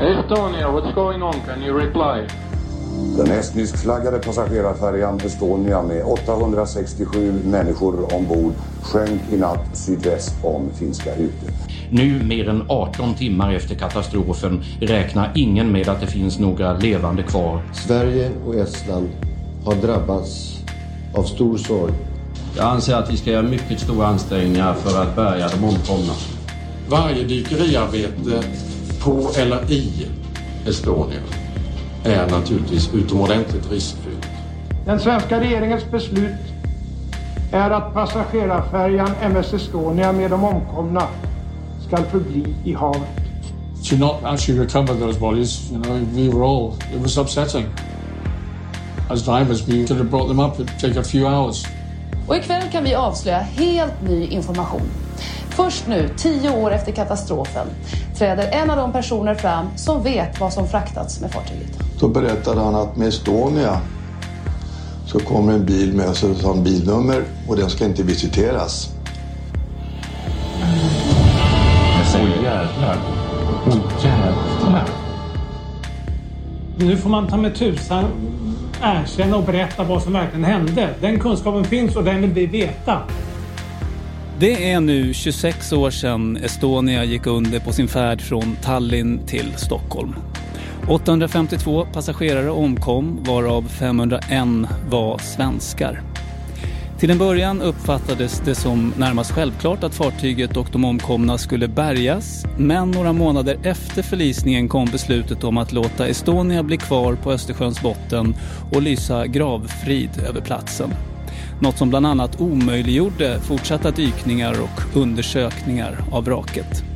Estonia, what's going on? Can you reply? Den estniskflaggade passagerarfärjan Estonia med 867 människor ombord sjönk i natt sydväst om Finska huset. Nu, mer än 18 timmar efter katastrofen, räknar ingen med att det finns några levande kvar. Sverige och Estland har drabbats av stor sorg. Jag anser att vi ska göra mycket stora ansträngningar för att bärga de omkomna. Varje dykeriarbete på eller i Estonia är naturligtvis utomordentligt riskfyllt. Den svenska regeringens beslut är att passagerarfärjan MS Estonia med de omkomna ska förbli i havet. To not actually recover those bodies, you know, we were all, it was upsetting. As drivers, we could have brought them up, it take a few hours. Och ikväll kan vi avslöja helt ny information. Först nu, tio år efter katastrofen, träder en av de personer fram som vet vad som fraktats med fartyget. Då berättade han att med Estonia så kommer en bil med sig som bilnummer och den ska inte visiteras. Åh jävlar. Åh jävlar. Nu får man ta med tusan erkänna och berätta vad som verkligen hände. Den kunskapen finns och den vill vi veta. Det är nu 26 år sedan Estonia gick under på sin färd från Tallinn till Stockholm. 852 passagerare omkom varav 501 var svenskar. Till en början uppfattades det som närmast självklart att fartyget och de omkomna skulle bärgas men några månader efter förlisningen kom beslutet om att låta Estonia bli kvar på Östersjöns botten och lysa gravfrid över platsen. Något som bland annat omöjliggjorde fortsatta dykningar och undersökningar av vraket.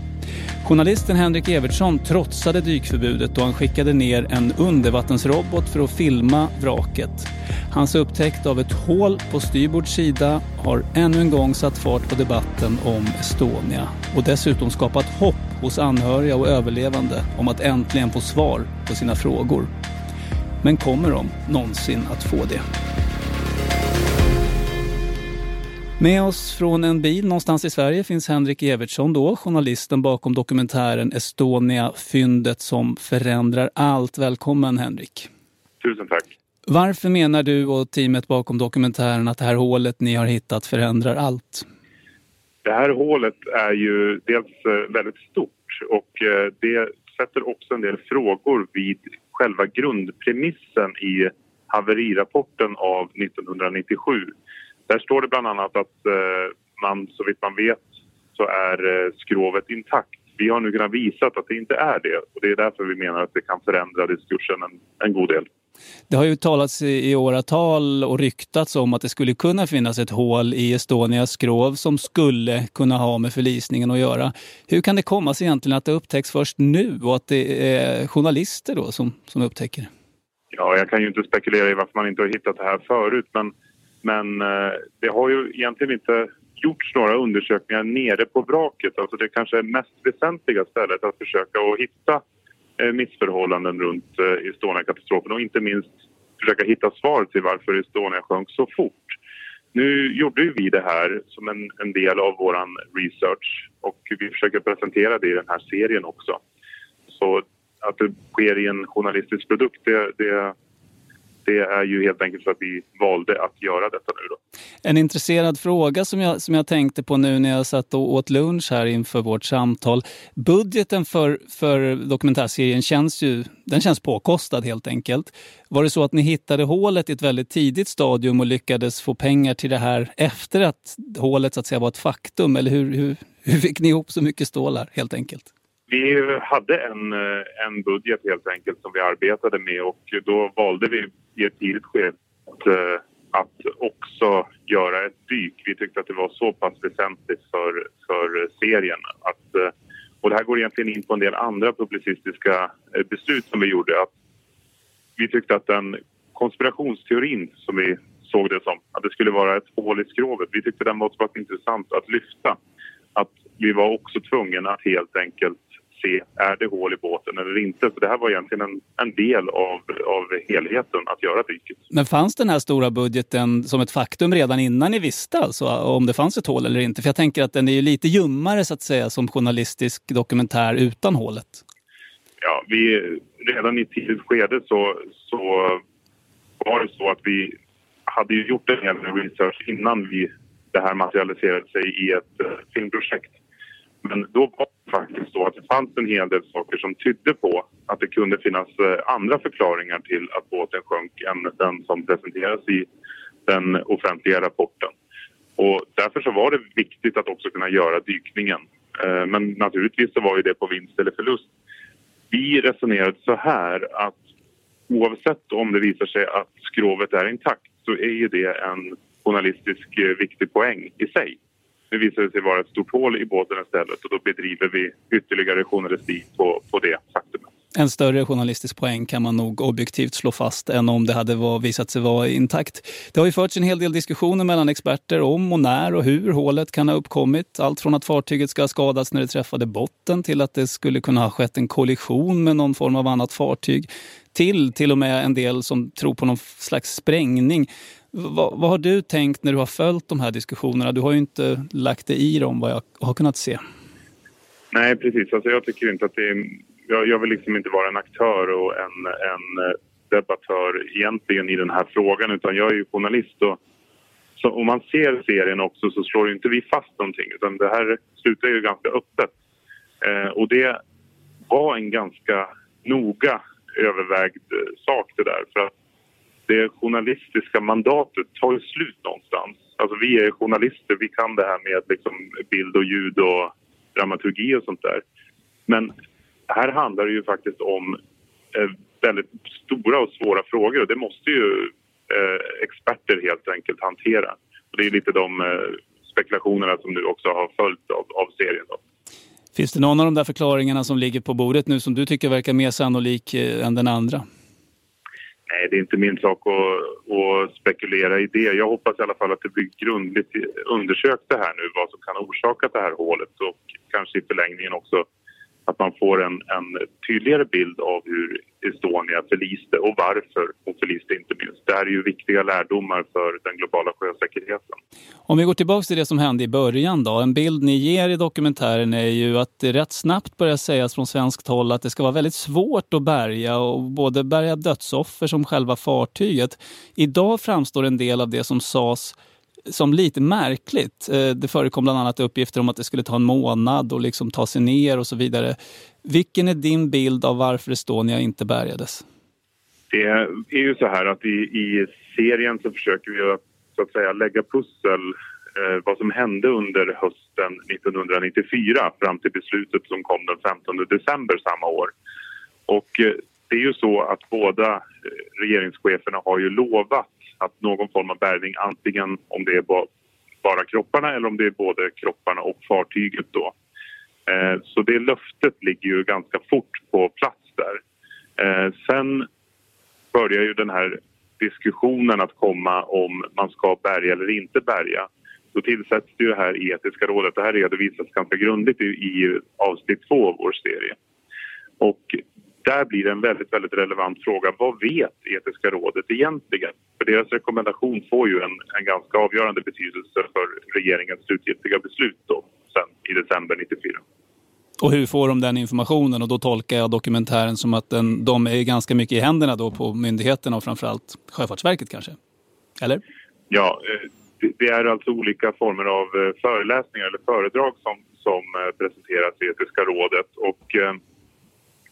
Journalisten Henrik Evertsson trotsade dykförbudet då han skickade ner en undervattensrobot för att filma vraket. Hans upptäckt av ett hål på styrbords sida har ännu en gång satt fart på debatten om Estonia och dessutom skapat hopp hos anhöriga och överlevande om att äntligen få svar på sina frågor. Men kommer de någonsin att få det? Med oss från en bil någonstans i Sverige finns Henrik Evertsson då, journalisten bakom dokumentären Estonia, fyndet som förändrar allt. Välkommen Henrik. Tusen tack. Varför menar du och teamet bakom dokumentären att det här hålet ni har hittat förändrar allt? Det här hålet är ju dels eh, väldigt stort och eh, det sätter också en del frågor vid själva grundpremissen i haverirapporten av 1997 där står det bland annat att eh, man, så vitt man vet, så är eh, skrovet intakt. Vi har nu kunnat visa att det inte är det och det är därför vi menar att det kan förändra diskursen en, en god del. Det har ju talats i, i åratal och ryktats om att det skulle kunna finnas ett hål i Estonias skrov som skulle kunna ha med förlisningen att göra. Hur kan det komma sig egentligen att det upptäcks först nu och att det är journalister då som, som upptäcker det? Ja, jag kan ju inte spekulera i varför man inte har hittat det här förut men men eh, det har ju egentligen inte gjorts några undersökningar nere på vraket. Alltså det kanske är mest väsentliga stället att försöka att hitta eh, missförhållanden runt eh, Estonia-katastrofen och inte minst försöka hitta svar till varför Estonia sjönk så fort. Nu gjorde vi det här som en, en del av vår research och vi försöker presentera det i den här serien också. Så att det sker i en journalistisk produkt, det, det det är ju helt enkelt för att vi valde att göra detta nu då. En intresserad fråga som jag, som jag tänkte på nu när jag satt och åt lunch här inför vårt samtal. Budgeten för, för dokumentärserien känns ju den känns påkostad helt enkelt. Var det så att ni hittade hålet i ett väldigt tidigt stadium och lyckades få pengar till det här efter att hålet så att säga var ett faktum? Eller hur, hur, hur fick ni ihop så mycket stålar helt enkelt? Vi hade en, eh, en budget helt enkelt som vi arbetade med och då valde vi i ett tidigt skede att, eh, att också göra ett dyk. Vi tyckte att det var så pass väsentligt för, för serien. Att, eh, och det här går egentligen in på en del andra publicistiska beslut som vi gjorde. Att vi tyckte att den konspirationsteorin som vi såg det som, att det skulle vara ett hål i skrovet. Vi tyckte den var så pass intressant att lyfta att vi var också tvungna att helt enkelt se är det hål i båten eller inte. För det här var egentligen en, en del av, av helheten att göra dyket. Men fanns den här stora budgeten som ett faktum redan innan ni visste alltså om det fanns ett hål eller inte? För jag tänker att den är ju lite ljummare så att säga som journalistisk dokumentär utan hålet. Ja, vi, redan i tidigt skede så, så var det så att vi hade ju gjort en hel del research innan vi, det här materialiserade sig i ett uh, filmprojekt. Men då var faktiskt så att det fanns en hel del saker som tydde på att det kunde finnas eh, andra förklaringar till att båten sjönk än den som presenteras i den offentliga rapporten. Och därför så var det viktigt att också kunna göra dykningen. Eh, men naturligtvis så var ju det på vinst eller förlust. Vi resonerade så här att oavsett om det visar sig att skrovet är intakt så är ju det en journalistisk eh, viktig poäng i sig. Nu visar det sig vara ett stort hål i båten istället och då bedriver vi ytterligare journalistik på, på det faktumet. En större journalistisk poäng kan man nog objektivt slå fast än om det hade var, visat sig vara intakt. Det har ju förts en hel del diskussioner mellan experter om och när och hur hålet kan ha uppkommit. Allt från att fartyget ska ha skadats när det träffade botten till att det skulle kunna ha skett en kollision med någon form av annat fartyg. Till till och med en del som tror på någon slags sprängning. Vad, vad, har du tänkt när du har följt de här diskussionerna? Du har ju inte lagt dig i dem vad jag har kunnat se. Nej, precis. Alltså jag tycker inte att det är... Jag, jag vill liksom inte vara en aktör och en, en eh, debattör egentligen i den här frågan utan jag är ju journalist och så om man ser serien också så slår inte vi fast någonting utan det här slutar ju ganska öppet. Eh, och det var en ganska noga övervägd eh, sak det där för att det journalistiska mandatet tar ju slut någonstans. Alltså vi är journalister, vi kan det här med liksom bild och ljud och dramaturgi och sånt där. Men här handlar det ju faktiskt om eh, väldigt stora och svåra frågor och det måste ju eh, experter helt enkelt hantera. Och det är lite de eh, spekulationerna som nu också har följt av, av serien. Då. Finns det någon av de där förklaringarna som ligger på bordet nu som du tycker verkar mer sannolik eh, än den andra? Nej, det är inte min sak att, att, spekulera i det. Jag hoppas i alla fall att det blir grundligt undersökt det här nu, vad som kan ha orsakat det här hålet och kanske i förlängningen också att man får en, en tydligare bild av hur Estonia förliste och varför hon förliste inte minst. Det här är ju viktiga lärdomar för den globala sjösäkerheten. Om vi går tillbaka till det som hände i början då. En bild ni ger i dokumentären är ju att det rätt snabbt börjar sägas från svenskt håll att det ska vara väldigt svårt att bärga och både bärga dödsoffer som själva fartyget. Idag framstår en del av det som sades som lite märkligt. Eh, det förekom bland annat uppgifter om att det skulle ta en månad och liksom ta sig ner och så vidare. Vilken är din bild av varför Estonia inte bärgades? Det är ju så här att i, i serien så försöker vi så att säga lägga pussel eh, vad som hände under hösten 1994 fram till beslutet som kom den 15 december samma år. Och eh, det är ju så att båda eh, regeringscheferna har ju lovat att någon form av bärgning antingen om det är bara kropparna eller om det är både kropparna och fartyget då. Eh, så det löftet ligger ju ganska fort på plats där. Eh, sen börjar ju den här diskussionen att komma om man ska bärga eller inte bärga. Då tillsätts det ju det här etiska rådet. Det här redovisas ganska grundligt i, i avsnitt två av vår serie. Och där blir det en väldigt, väldigt relevant fråga. Vad vet Etiska rådet egentligen? För deras rekommendation får ju en, en ganska avgörande betydelse för regeringens slutgiltiga beslut då, sen i december 94. Och hur får de den informationen? Och då tolkar jag dokumentären som att den, de är ganska mycket i händerna då på myndigheterna och framförallt Sjöfartsverket kanske? Eller? Ja, eh, det är alltså olika former av eh, föreläsningar eller föredrag som, som eh, presenteras i Etiska rådet. Och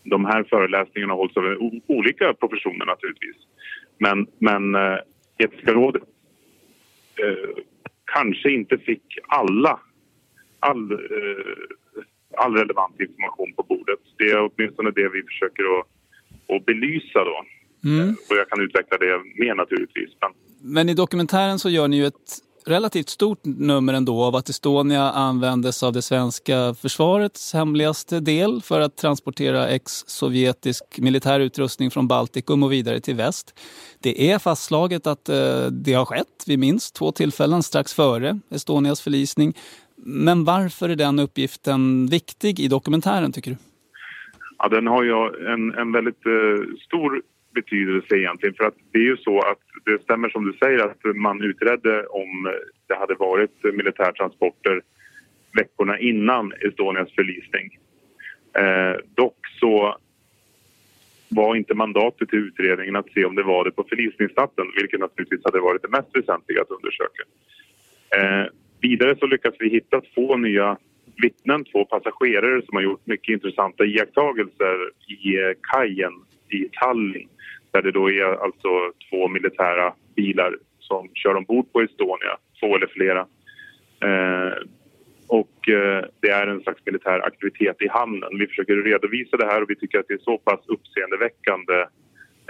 de här föreläsningarna hålls av olika professioner naturligtvis. Men, men Etiska rådet eh, kanske inte fick alla all, eh, all relevant information på bordet. Det är åtminstone det vi försöker att, att belysa då. Mm. Och jag kan utveckla det mer naturligtvis. Men... Men i dokumentären så gör ni ju ett relativt stort nummer ändå av att Estonia användes av det svenska försvarets hemligaste del för att transportera ex-sovjetisk militär utrustning från Baltikum och vidare till väst. Det är fastslaget att eh, det har skett vid minst två tillfällen strax före Estonias förlisning. Men varför är den uppgiften viktig i dokumentären tycker du? Ja, den har ju en, en väldigt eh, stor betydelse egentligen för att det är ju så att det stämmer som du säger att man utredde om det hade varit militärtransporter veckorna innan Estonias förlisning. Eh, dock så var inte mandatet till utredningen att se om det var det på förlisningsnatten, vilket naturligtvis hade varit det mest väsentliga att undersöka. Eh, vidare så lyckas vi hitta två nya vittnen, två passagerare som har gjort mycket intressanta iakttagelser i eh, kajen i Tallinn där det då är alltså två militära bilar som kör ombord på Estonia, två eller flera. Eh, och eh, det är en slags militär aktivitet i hamnen. Vi försöker redovisa det här och vi tycker att det är så pass uppseendeväckande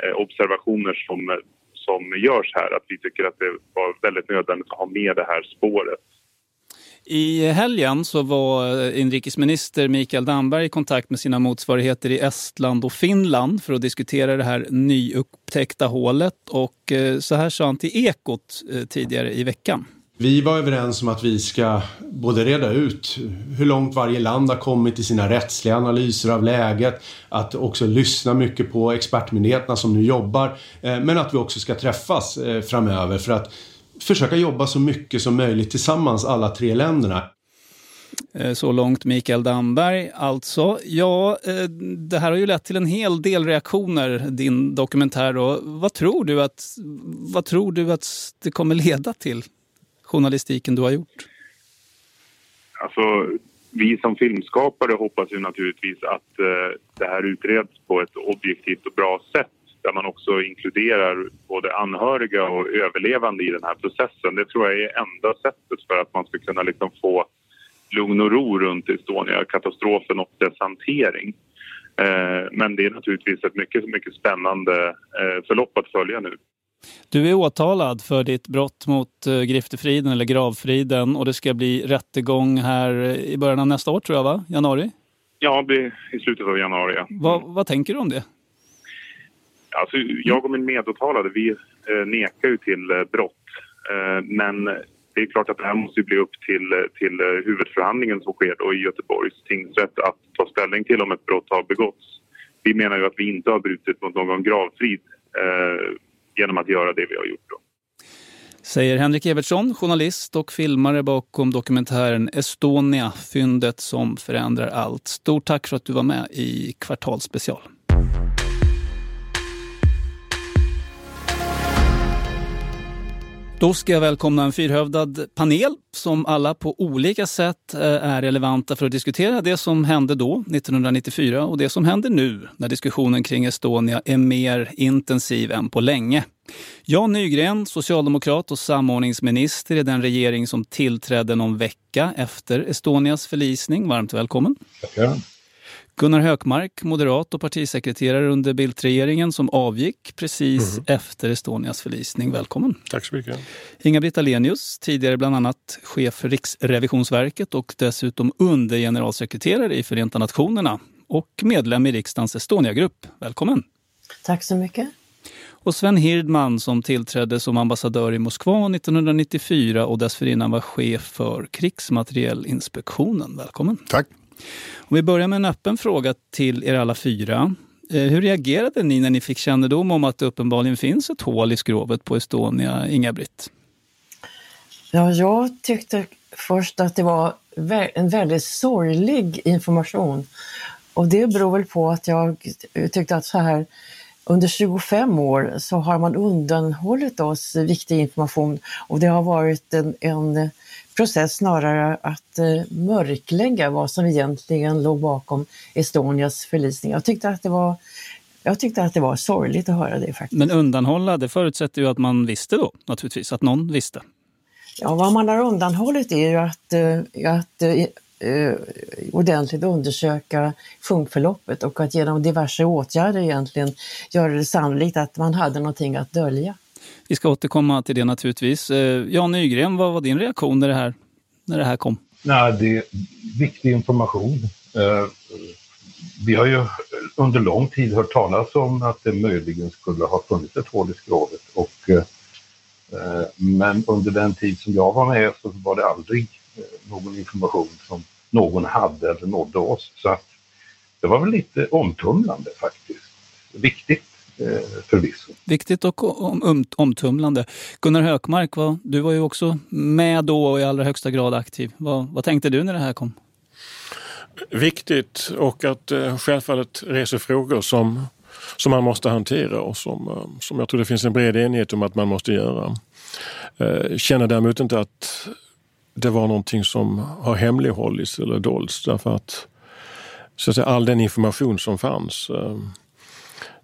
eh, observationer som, som görs här att vi tycker att det var väldigt nödvändigt att ha med det här spåret. I helgen så var eh, inrikesminister Mikael Damberg i kontakt med sina motsvarigheter i Estland och Finland för att diskutera det här nyupptäckta hålet. Och eh, så här sa han till Ekot eh, tidigare i veckan. Vi var överens om att vi ska både reda ut hur långt varje land har kommit i sina rättsliga analyser av läget, att också lyssna mycket på expertmyndigheterna som nu jobbar, men att vi också ska träffas framöver för att försöka jobba så mycket som möjligt tillsammans, alla tre länderna. Eh, så långt Mikael Damberg alltså. Ja, eh, det här har ju lett till en hel del reaktioner, din dokumentär. Då. Vad, tror du att, vad tror du att det kommer leda till, journalistiken du har gjort? Alltså, vi som filmskapare hoppas ju naturligtvis att eh, det här utreds på ett objektivt och bra sätt där man också inkluderar både anhöriga och överlevande i den här processen. Det tror jag är enda sättet för att man ska kunna liksom få lugn och ro runt Estonia-katastrofen och dess hantering. Eh, men det är naturligtvis ett mycket, mycket spännande eh, förlopp att följa nu. Du är åtalad för ditt brott mot eh, griftefriden eller gravfriden och det ska bli rättegång här i början av nästa år tror jag va? Januari? Ja, i slutet av januari. Ja. Vad, vad tänker du om det? Alltså, jag och min medåtalade vi eh, nekar ju till eh, brott. Eh, men det är klart att det här måste bli upp till, eh, till eh, huvudförhandlingen som sker då i Göteborgs tingsrätt att ta ställning till om ett brott har begåtts. Vi menar ju att vi inte har brutit mot någon gravfrid eh, genom att göra det vi har gjort. Då. Säger Henrik Evertsson, journalist och filmare bakom dokumentären Estonia, fyndet som förändrar allt. Stort tack för att du var med i Kvartalspecial. Då ska jag välkomna en fyrhövdad panel som alla på olika sätt eh, är relevanta för att diskutera det som hände då, 1994, och det som händer nu när diskussionen kring Estonia är mer intensiv än på länge. Jan Nygren, socialdemokrat och samordningsminister i den regering som tillträdde någon vecka efter Estonias förlisning. Varmt välkommen. Tackar. Gunnar Hökmark, moderat och partisekreterare under Bildtregeringen som avgick precis mm. efter Estonias förlisning. Välkommen! Tack så mycket! Inga-Britt Alenius, tidigare bland annat chef för Riksrevisionsverket och dessutom undergeneralsekreterare i Förenta Nationerna och medlem i riksdagens Estonia-grupp. Välkommen! Tack så mycket! Och Sven Hirdman som tillträdde som ambassadör i Moskva 1994 och dessförinnan var chef för Krigsmaterielinspektionen. Välkommen! Tack! Om vi börjar med en öppen fråga till er alla fyra. Eh, hur reagerade ni när ni fick kännedom om att det uppenbarligen finns ett hål i skrovet på Estonia, Inga-Britt? Ja, jag tyckte först att det var en väldigt sorglig information. Och det beror väl på att jag tyckte att så här under 25 år så har man undanhållit oss viktig information och det har varit en, en process snarare att eh, mörklägga vad som egentligen låg bakom Estonias förlisning. Jag tyckte att det var jag tyckte att det var sorgligt att höra det faktiskt. Men undanhålla, det förutsätter ju att man visste då naturligtvis, att någon visste. Ja, vad man har undanhållit är ju att, eh, att eh, ordentligt undersöka sjunkförloppet och att genom diverse åtgärder egentligen göra det sannolikt att man hade någonting att dölja. Vi ska återkomma till det naturligtvis. Eh, Jan Nygren, vad var din reaktion när det här, när det här kom? Nej, det är viktig information. Eh, vi har ju under lång tid hört talas om att det möjligen skulle ha funnits ett hål i skrovet. Och, eh, men under den tid som jag var med så var det aldrig någon information som någon hade eller nådde oss. Så att det var väl lite omtumlande faktiskt. Viktigt förvisso. Viktigt och om, omtumlande. Gunnar Hökmark, vad, du var ju också med då och i allra högsta grad aktiv. Vad, vad tänkte du när det här kom? Viktigt och att eh, självfallet reser frågor som, som man måste hantera och som, eh, som jag tror det finns en bred enighet om att man måste göra. Eh, känner däremot inte att det var någonting som har hemlighållits eller dolts därför att, så att säga, all den information som fanns eh, Eh,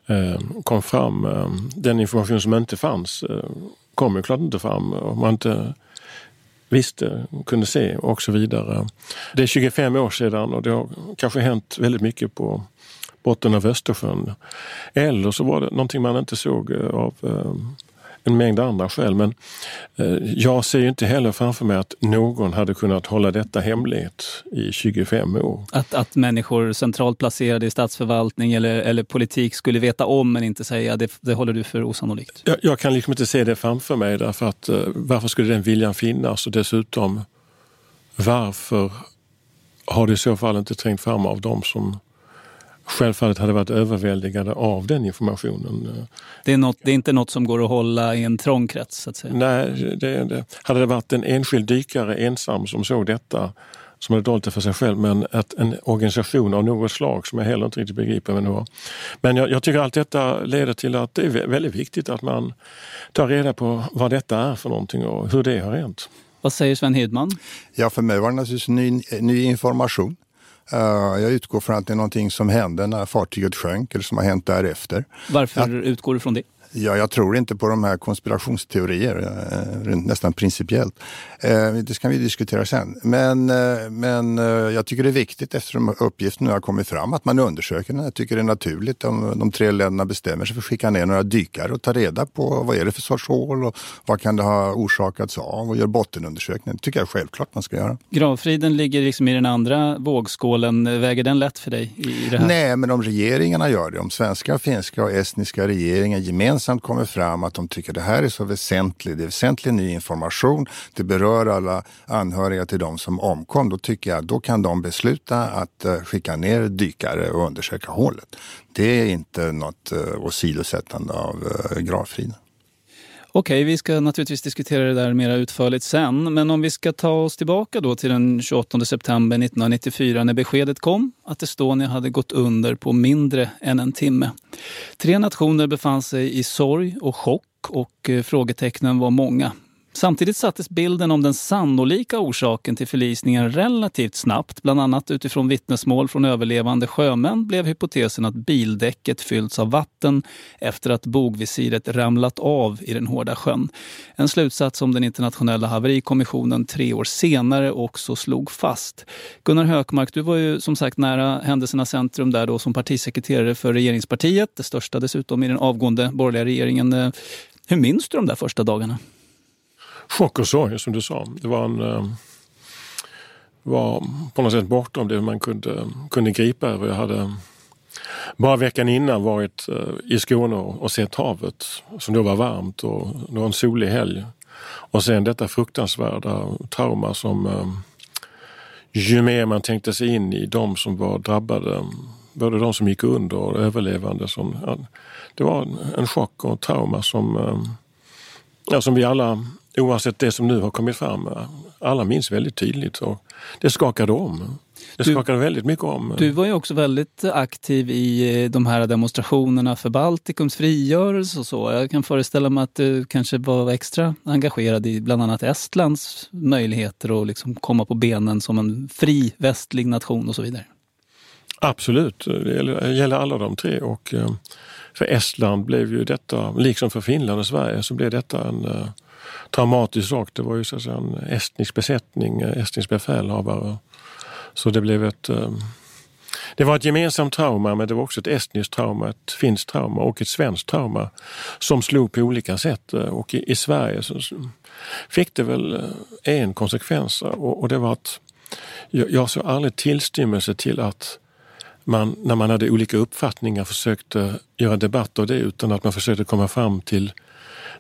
Eh, kom fram. Eh, den information som inte fanns eh, kom ju klart inte fram om man inte visste, kunde se och så vidare. Det är 25 år sedan och det har kanske hänt väldigt mycket på botten av Östersjön. Eller så var det någonting man inte såg eh, av eh, en mängd andra skäl. Men eh, jag ser inte heller framför mig att någon hade kunnat hålla detta hemligt i 25 år. Att, att människor centralt placerade i statsförvaltning eller, eller politik skulle veta om men inte säga, det, det håller du för osannolikt? Jag, jag kan liksom inte se det framför mig därför att eh, varför skulle den viljan finnas och dessutom varför har det i så fall inte trängt fram av dem som självfallet hade varit överväldigade av den informationen. Det är, något, det är inte något som går att hålla i en trång krets? Så att säga. Nej, det, det, hade det varit en enskild dykare ensam som såg detta som hade dolt det för sig själv, men att en organisation av något slag som jag heller inte riktigt begriper vem det var. Men jag, jag tycker allt detta leder till att det är väldigt viktigt att man tar reda på vad detta är för någonting och hur det har hänt. Vad säger Sven Hedman? Ja, för mig var det naturligtvis ny, ny information. Uh, jag utgår från att det är någonting som hände när fartyget sjönk eller som har hänt därefter. Varför att, utgår du från det? Ja, jag tror inte på de här konspirationsteorier, eh, nästan principiellt. Eh, det ska vi diskutera sen. Men, eh, men jag tycker det är viktigt eftersom uppgiften nu har kommit fram att man undersöker den. Jag tycker det är naturligt om de tre länderna bestämmer sig för att skicka ner några dykare och ta reda på vad är det för sorts hål och vad kan det ha orsakats av och gör bottenundersökningar. Det tycker jag självklart man ska göra. Gravfriden ligger liksom i den andra vågskålen. Väger den lätt för dig i det här? Nej, men om regeringarna gör det, om svenska, finska och estniska regeringen gemensamt gemensamt kommer fram att de tycker det här är så väsentligt, det är väsentlig ny information, det berör alla anhöriga till de som omkom, då tycker jag då kan de besluta att eh, skicka ner dykare och undersöka hålet. Det är inte något eh, åsidosättande av eh, gravfriden. Okej, vi ska naturligtvis diskutera det där mer utförligt sen. Men om vi ska ta oss tillbaka då till den 28 september 1994 när beskedet kom att Estonia hade gått under på mindre än en timme. Tre nationer befann sig i sorg och chock och eh, frågetecknen var många. Samtidigt sattes bilden om den sannolika orsaken till förlisningen relativt snabbt. Bland annat utifrån vittnesmål från överlevande sjömän blev hypotesen att bildäcket fyllts av vatten efter att bogvisiret ramlat av i den hårda sjön. En slutsats som den internationella haverikommissionen tre år senare också slog fast. Gunnar Hökmark, du var ju som sagt nära händelsernas centrum där då som partisekreterare för regeringspartiet, det största dessutom i den avgående borgerliga regeringen. Eh, hur minns du de där första dagarna? Chock och sorg som du sa. Det var, en, eh, var på något sätt bortom det man kunde, kunde gripa över. Jag hade bara veckan innan varit eh, i Skåne och sett havet som då var varmt och det var en solig helg. Och sen detta fruktansvärda trauma som eh, ju mer man tänkte sig in i de som var drabbade, både de som gick under och överlevande, som, ja, det var en chock och trauma som eh, ja, som vi alla, oavsett det som nu har kommit fram, alla minns väldigt tydligt. Och det skakade om. Det skakade du, väldigt mycket om. Du var ju också väldigt aktiv i eh, de här demonstrationerna för Baltikums frigörelse och så. Jag kan föreställa mig att du kanske var extra engagerad i bland annat Estlands möjligheter att liksom komma på benen som en fri västlig nation och så vidare. Absolut, det gäller, alla de tre. Och eh, för Estland blev ju detta, liksom för Finland och Sverige, så blev detta en uh, traumatisk sak. Det var ju så att säga en estnisk besättning, eh, estnisk befälhavare så det blev ett eh, det var ett gemensamt trauma men det var också ett estniskt trauma, ett finskt trauma och ett svenskt trauma som slog på olika sätt. Eh, och i, i Sverige så fick det väl en konsekvens och, det var att jag, jag såg aldrig tillstymmelse till att man, när man hade olika uppfattningar, försökte göra debatt av det utan att man försökte komma fram till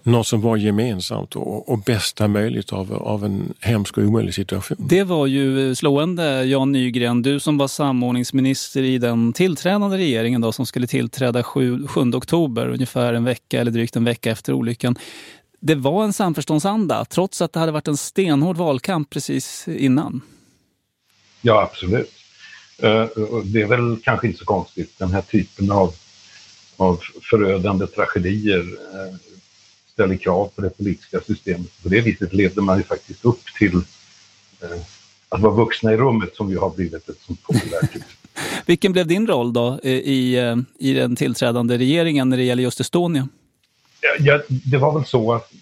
något som var gemensamt och, och bästa möjligt av, av en hemsk och omöjlig situation. Det var ju slående, Jan Nygren, du som var samordningsminister i den tillträdande regeringen då, som skulle tillträda 7, 7 oktober, ungefär en vecka eller drygt en vecka efter olyckan. Det var en samförståndsanda, trots att det hade varit en stenhård valkamp precis innan. Ja, absolut. Eh, det är väl kanske inte så konstigt, den här typen av, av förödande tragedier eh, ställer krav på det politiska systemet. På det viset levde man ju faktiskt upp till eh, att vara vuxna i rummet som ju har blivit ett sånt populärt Vilken blev din roll då eh, i, eh, i den tillträdande regeringen när det gäller just Estonia? Ja, det var väl så att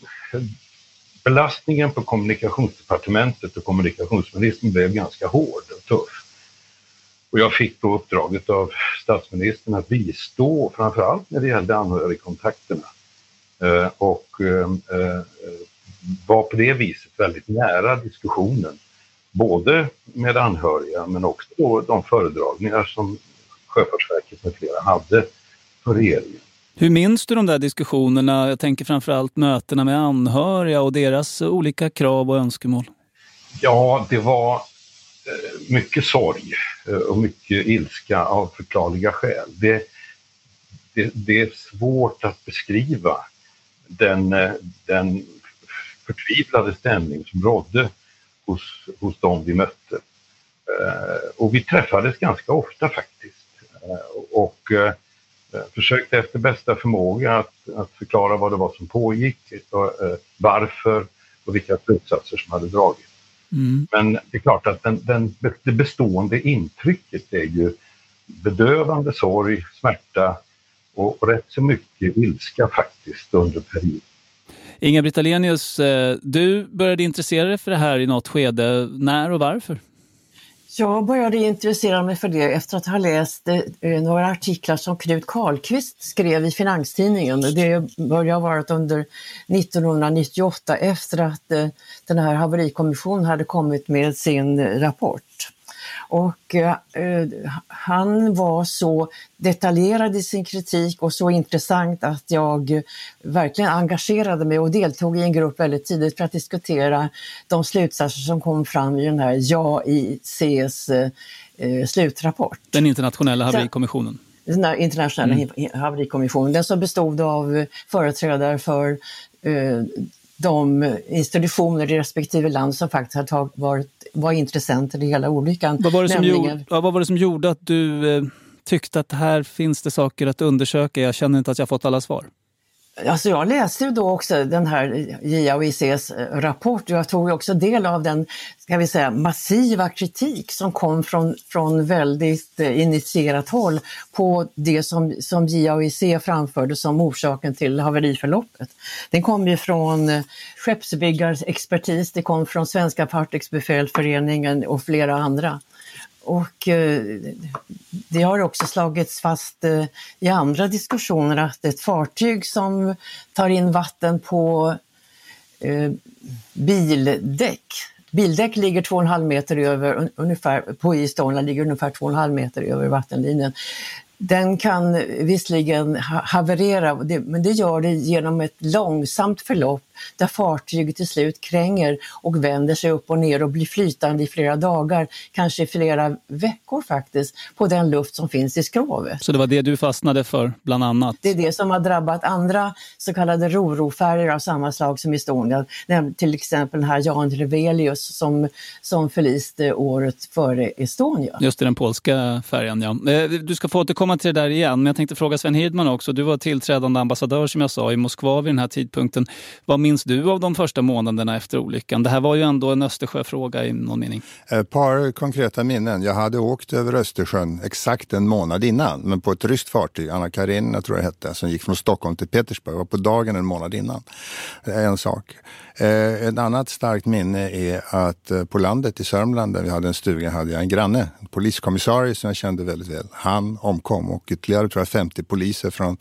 belastningen på kommunikationsdepartementet och kommunikationsministern blev ganska hård och tuff. Och jag fick då uppdraget av statsministern att bistå framförallt när det gällde anhörigkontakterna. Eh, och eh, eh, var på det viset väldigt nära diskussionen. Både med anhöriga men också de föredragningar som Sjöfartsverket med flera hade för regeringen. Hur minns du de där diskussionerna? Jag tänker framförallt mötena med anhöriga och deras olika krav och önskemål. Ja, det var mycket sorg och mycket ilska av förklarliga skäl. Det, det, det är svårt att beskriva den, eh, den förtvivlade stämning som rådde hos, hos dem vi mötte. Eh, och vi träffades ganska ofta faktiskt eh, och försökte efter bästa förmåga att, att förklara vad det var som pågick, varför och vilka slutsatser som hade dragits. Mm. Men det är klart att den, den, det bestående intrycket är ju bedövande sorg, smärta och rätt så mycket ilska faktiskt under perioden. Inga-Britt Ahlenius, eh, du började intressera dig för det här i något skede. När och varför? Jag började intressera mig för det efter att ha läst eh, några artiklar som Knut Karlqvist skrev i Finanstidningen. Det började ha varit under 1998 efter att eh, den här haverikommissionen hade kommit med sin rapport. Och eh, han var så detaljerad i sin kritik och så intressant att jag verkligen engagerade mig och deltog i en grupp väldigt tidigt för att diskutera de slutsatser som kom fram i den här JAICs eh, slutrapport. Den internationella haverikommissionen? Den internationella mm. haverikommissionen, den som bestod av företrädare för eh, de institutioner i respektive land som faktiskt har varit, var intressenter i hela olyckan. Vad var det som, Nämligen... gjorde, vad var det som gjorde att du eh, tyckte att här finns det saker att undersöka? Jag känner inte att jag fått alla svar. Alltså jag läste ju då också den här JAOICs eh, rapport och jag tog också del av den ska vi säga, massiva kritik som kom från, från väldigt eh, initierat håll på det som, som JAOIC framförde som orsaken till haveriförloppet. Den kom ju från eh, skeppsbyggarexpertis, det kom från Svenska Fartygsbefälföreningen och flera andra. Och eh, det har också slagits fast eh, i andra diskussioner att ett fartyg som tar in vatten på eh, bildäck Bildäck ligger 2,5 meter över, ungefär, på Estonia ligger ungefär 2,5 meter över vattenlinjen. Den kan visserligen haverera, men det gör det genom ett långsamt förlopp där fartyget till slut kränger och vänder sig upp och ner och blir flytande i flera dagar, kanske i flera veckor faktiskt, på den luft som finns i skrovet. Så det var det du fastnade för bland annat? Det är det som har drabbat andra så kallade rorofärger av samma slag som Estonia, till exempel den här Jan Revelius som, som förliste året före Estonia. Just det, den polska färjan ja. Eh, du ska få återkomma till det där igen, men jag tänkte fråga Sven Hirdman också. Du var tillträdande ambassadör som jag sa i Moskva vid den här tidpunkten. Vad minns du av de första månaderna efter olyckan? Det här var ju ändå en Östersjöfråga i någon mening. Ett par konkreta minnen. Jag hade åkt över Östersjön exakt en månad innan, men på ett ryskt fartyg, Anna Karenina tror jag hette, som gick från Stockholm till Petersburg. var på dagen en månad innan. Eh, en sak. Eh, ett annat starkt minne är att eh, på landet i Sörmland där vi hade en stuga hade jag en granne, en poliskommissarie som jag kände väldigt väl. Han omkom och ytterligare tror jag 50 poliser från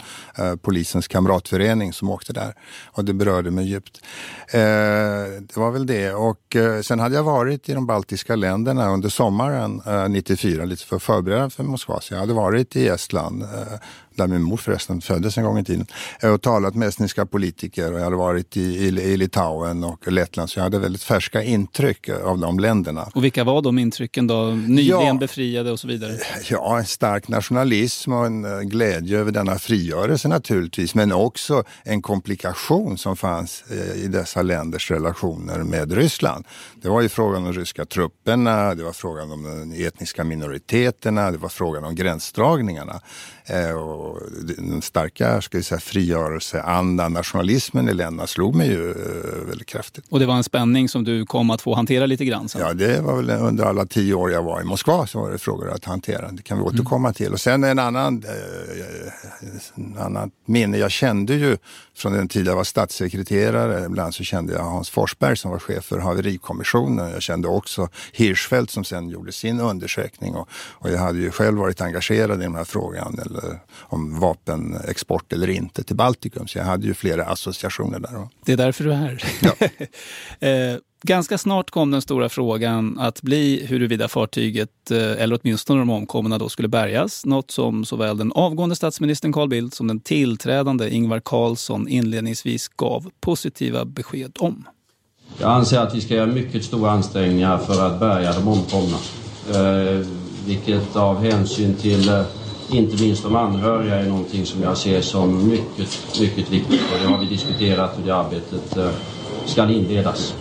polisens kamratförening som åkte där. Och det berörde mig djupt. Eh, det var väl det. Och eh, sen hade jag varit i de baltiska länderna under sommaren eh, 94, lite för förberedande för Moskva. Så jag hade varit i Estland, eh, där min mor förresten föddes en gång i tiden, och talat med estniska politiker och jag hade varit i, i, i Litauen och Lettland så jag hade väldigt färska intryck av de länderna. Och vilka var de intrycken då? Nyligen ja, befriade och så vidare? Ja, en stark nationalism och en eh, glädje över denna frigörelse naturligtvis, men också en komplikation som fanns eh, i dessa länders relationer med Ryssland. Det var ju frågan om ryska trupperna, det var frågan om de etniska minoriteterna, det var frågan om gränsdragningarna. Eh, och den starka ska vi säga, frigörelseandan, nationalismen i länderna slog mig ju eh, väldigt kraftigt. Och det var en spänning som du kom att få hantera lite grann? Sen. Ja, det var väl under alla tio år jag var i Moskva så var det frågor att hantera. Det kan vi återkomma mm. till. Och sen en annan, eh, en annan minne. Jag kände ju från den tid jag var statssekreterare, ibland så kände jag Hans Forsberg som var chef för haverikommissionen. Jag kände också Hirschfeldt som sen gjorde sin undersökning och, och jag hade ju själv varit engagerad i den här frågan eller om vapenexport eller inte till Baltikum. Så jag hade ju flera associationer där. Det är därför du är här. Ja. eh, Ganska snart kom den stora frågan att bli huruvida fartyget, eh, eller åtminstone de omkomna, då skulle bärgas. Något som såväl den avgående statsministern Carl Bildt som den tillträdande Ingvar Carlsson inledningsvis gav positiva besked om. Jag anser att vi ska göra mycket stora ansträngningar för att bärga de omkomna. Eh, vilket av hänsyn till eh, inte minst de anhöriga är någonting som jag ser som mycket, mycket viktigt. Och det har vi diskuterat och det arbetet eh, ska inledas.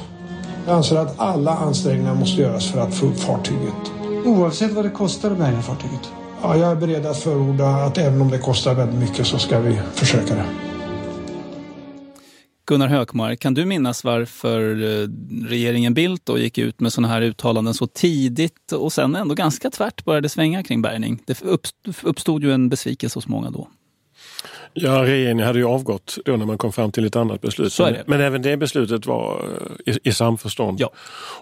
Jag anser att alla ansträngningar måste göras för att få upp fartyget. Oavsett vad det kostar att bärga fartyget? Ja, jag är beredd att förorda att även om det kostar väldigt mycket så ska vi försöka det. Gunnar Hökmark, kan du minnas varför eh, regeringen Bildt då gick ut med sådana här uttalanden så tidigt och sen ändå ganska tvärt började svänga kring bärgning? Det uppstod ju en besvikelse hos många då. Ja, regeringen hade ju avgått då när man kom fram till ett annat beslut. Det. Men även det beslutet var eh, i, i samförstånd. Ja.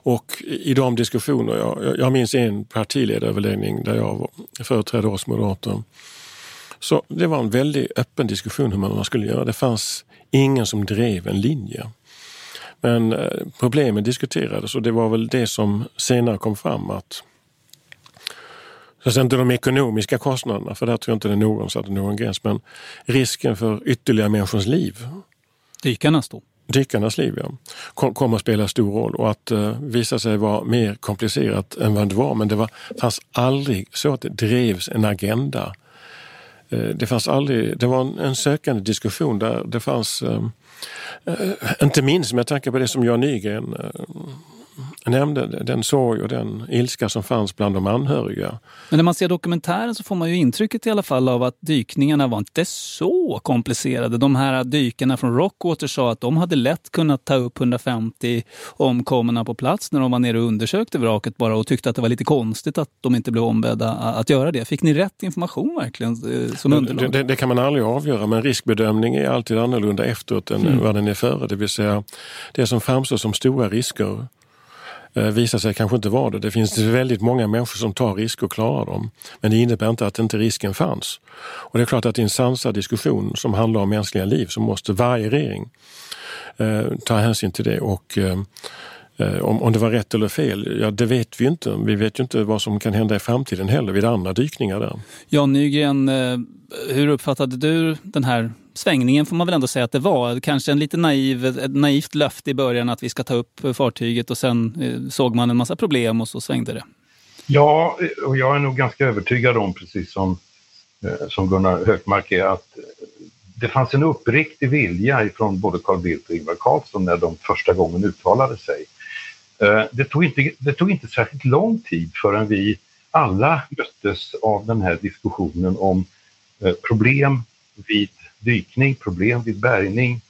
Och i de diskussioner, jag, jag minns en partiledaröverläggning där jag företrädde oss moderater. Så det var en väldigt öppen diskussion hur man skulle göra. Det fanns ingen som drev en linje. Men eh, problemen diskuterades och det var väl det som senare kom fram att så inte de ekonomiska kostnaderna, för där tror jag inte det någon satte någon gräns, men risken för ytterligare människors liv. Dykarnas då? Dykarnas liv, ja. Kom, kommer att spela stor roll och att uh, visa sig vara mer komplicerat än vad det var. Men det var, fanns aldrig så att det drevs en agenda. Uh, det fanns aldrig, det var en, en sökande diskussion där det fanns, uh, inte minst med tanke på det som Jan Nygren nämnde den sorg och den ilska som fanns bland de anhöriga. Men när man ser dokumentären så får man ju intrycket i alla fall av att dykningarna var inte så komplicerade. De här dykarna från Rockwater sa att de hade lätt kunnat ta upp 150 omkomna på plats när de var nere och undersökte vraket bara och tyckte att det var lite konstigt att de inte blev ombedda att göra det. Fick ni rätt information verkligen eh, som underlag? Det, det, det kan man aldrig avgöra men riskbedömning är alltid annorlunda efteråt än mm. vad den är före. Det vill säga det som framstår som stora risker Eh, visar sig kanske inte vara det. Det finns väldigt många människor som tar risker och klarar dem. Men det innebär inte att inte risken fanns. Och det är klart att i en sansad diskussion som handlar om mänskliga liv så måste varje regering eh, ta hänsyn till det. och eh, eh, om, om det var rätt eller fel, ja det vet vi inte. Vi vet ju inte vad som kan hända i framtiden heller vid andra dykningar där. Jan Nygren, eh, hur uppfattade du den här svängningen får man väl ändå säga att det var. Kanske en lite naiv, ett naivt löfte i början att vi ska ta upp fartyget och sen eh, såg man en massa problem och så svängde det. Ja, och jag är nog ganska övertygad om, precis som, eh, som Gunnar Hökmark är, att det fanns en uppriktig vilja ifrån både Carl Bildt och Ingvar Carlsson när de första gången uttalade sig. Eh, det tog inte, det tog inte särskilt lång tid förrän vi alla möttes av den här diskussionen om eh, problem vid dykning, problem vid bärgning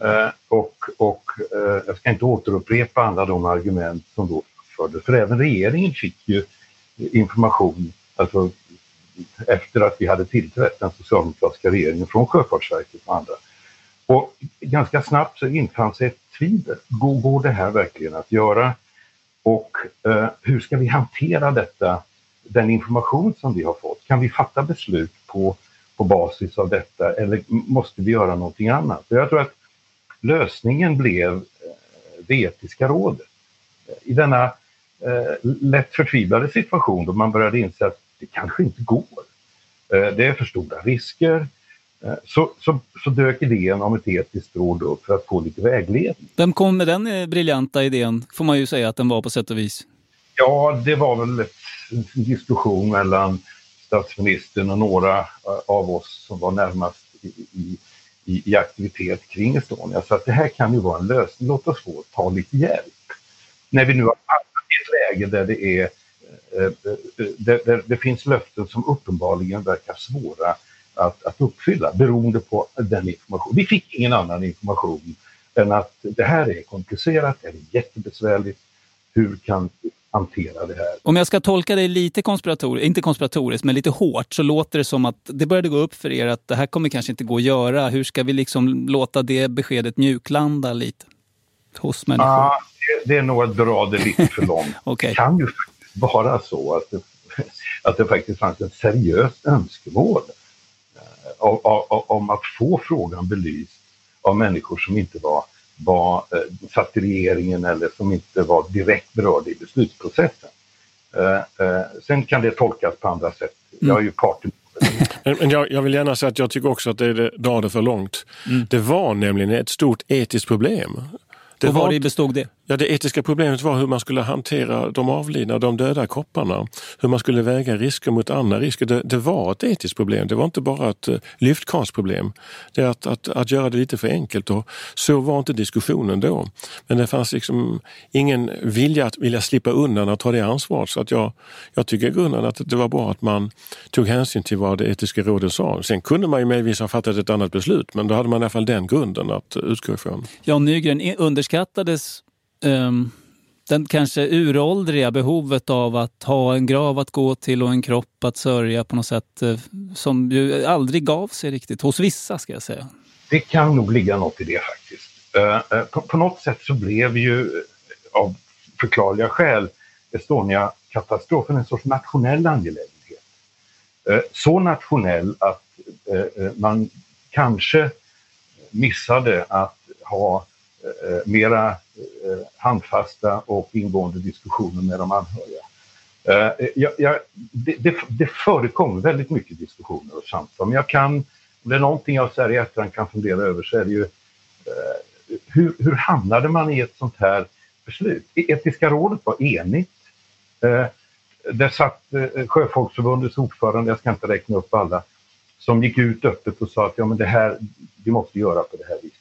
eh, och, och eh, jag ska inte återupprepa alla de argument som då fördes, för även regeringen fick ju information alltså, efter att vi hade tillträtt den socialdemokratiska regeringen från Sjöfartsverket och andra. Och ganska snabbt så infann sig ett tvivel. Går, går det här verkligen att göra? Och eh, hur ska vi hantera detta, den information som vi har fått? Kan vi fatta beslut på, på basis av detta eller måste vi göra någonting annat? Jag tror att lösningen blev eh, det etiska rådet. I denna eh, lätt förtvivlade situation då man började inse att det kanske inte går. Eh, det är för stora risker. Eh, så, så, så dök idén om ett etiskt råd upp för att få lite vägledning. Vem kom med den eh, briljanta idén, får man ju säga att den var på sätt och vis? Ja, det var väl en diskussion mellan statsministern och några eh, av oss som var närmast i, i, i aktivitet kring Estonia. Så att det här kan ju vara en lösning. Låt oss få ta lite hjälp. När vi nu har hamnat i ett läge där det är eh, eh, där det, det, finns löften som uppenbarligen verkar svåra att, att uppfylla beroende på den information. Vi fick ingen annan information än att det här är komplicerat, det är jättebesvärligt. Hur kan vi hantera det här? Om jag ska tolka dig lite konspiratoriskt, inte konspiratoriskt, men lite hårt, så låter det som att det började gå upp för er att det här kommer kanske inte gå att göra. Hur ska vi liksom låta det beskedet mjuklanda lite hos människor? Ja, det, det är nog att dra det lite för långt. okay. Det kan ju vara så att det, att det faktiskt fanns ett seriöst önskemål om, eh, om att få frågan belyst av människor som inte var, var eh, satt i regeringen eller som inte var direkt berörda i beslutsprocessen. Eh, eh, sen kan det tolkas på andra sätt. Jag är ju part i men jag, jag, vill gärna säga att jag tycker också att det drar det för långt. Mm. Det var nämligen ett stort etiskt problem. Det och var, det bestod det? Ja, det etiska problemet var hur man skulle hantera de avlidna, de döda kropparna. Hur man skulle väga risker mot andra risker. Det, det var ett etiskt problem. Det var inte bara ett uh, lyftkarlsproblem. Det är att, att, att göra det lite för enkelt och så var inte diskussionen då. Men det fanns liksom ingen vilja att vilja slippa undan att ta det ansvaret. Så att jag, jag tycker i grunden att det var bra att man tog hänsyn till vad det etiska rådet sa. Sen kunde man ju möjligtvis ha fattat ett annat beslut, men då hade man i alla fall den grunden att utgå ifrån. Jan Nygren, underskattades um, den kanske uråldriga behovet av att ha en grav att gå till och en kropp att sörja på något sätt uh, som ju aldrig gav sig riktigt, hos vissa ska jag säga. Det kan nog ligga något i det faktiskt. Uh, uh, på, på, något sätt så blev ju av förklarliga skäl Estonia-katastrofen en sorts nationell angelägenhet. Så nationell att man kanske missade att ha eh, mera Eh, handfasta och ingående diskussioner med de anhöriga. Eh, eh, jag, jag, det, det, det förekommer väldigt mycket diskussioner och samtal, men jag kan, om det är någonting jag så här i efterhand kan fundera över så är det ju hur, hur hamnade man i ett sånt här beslut? E-, Etiska rådet var enigt. Där satt Sjöfolksförbundets ordförande, jag ska inte räkna upp alla, som gick ut öppet och sa att ja, men det här, vi måste göra på det här viset.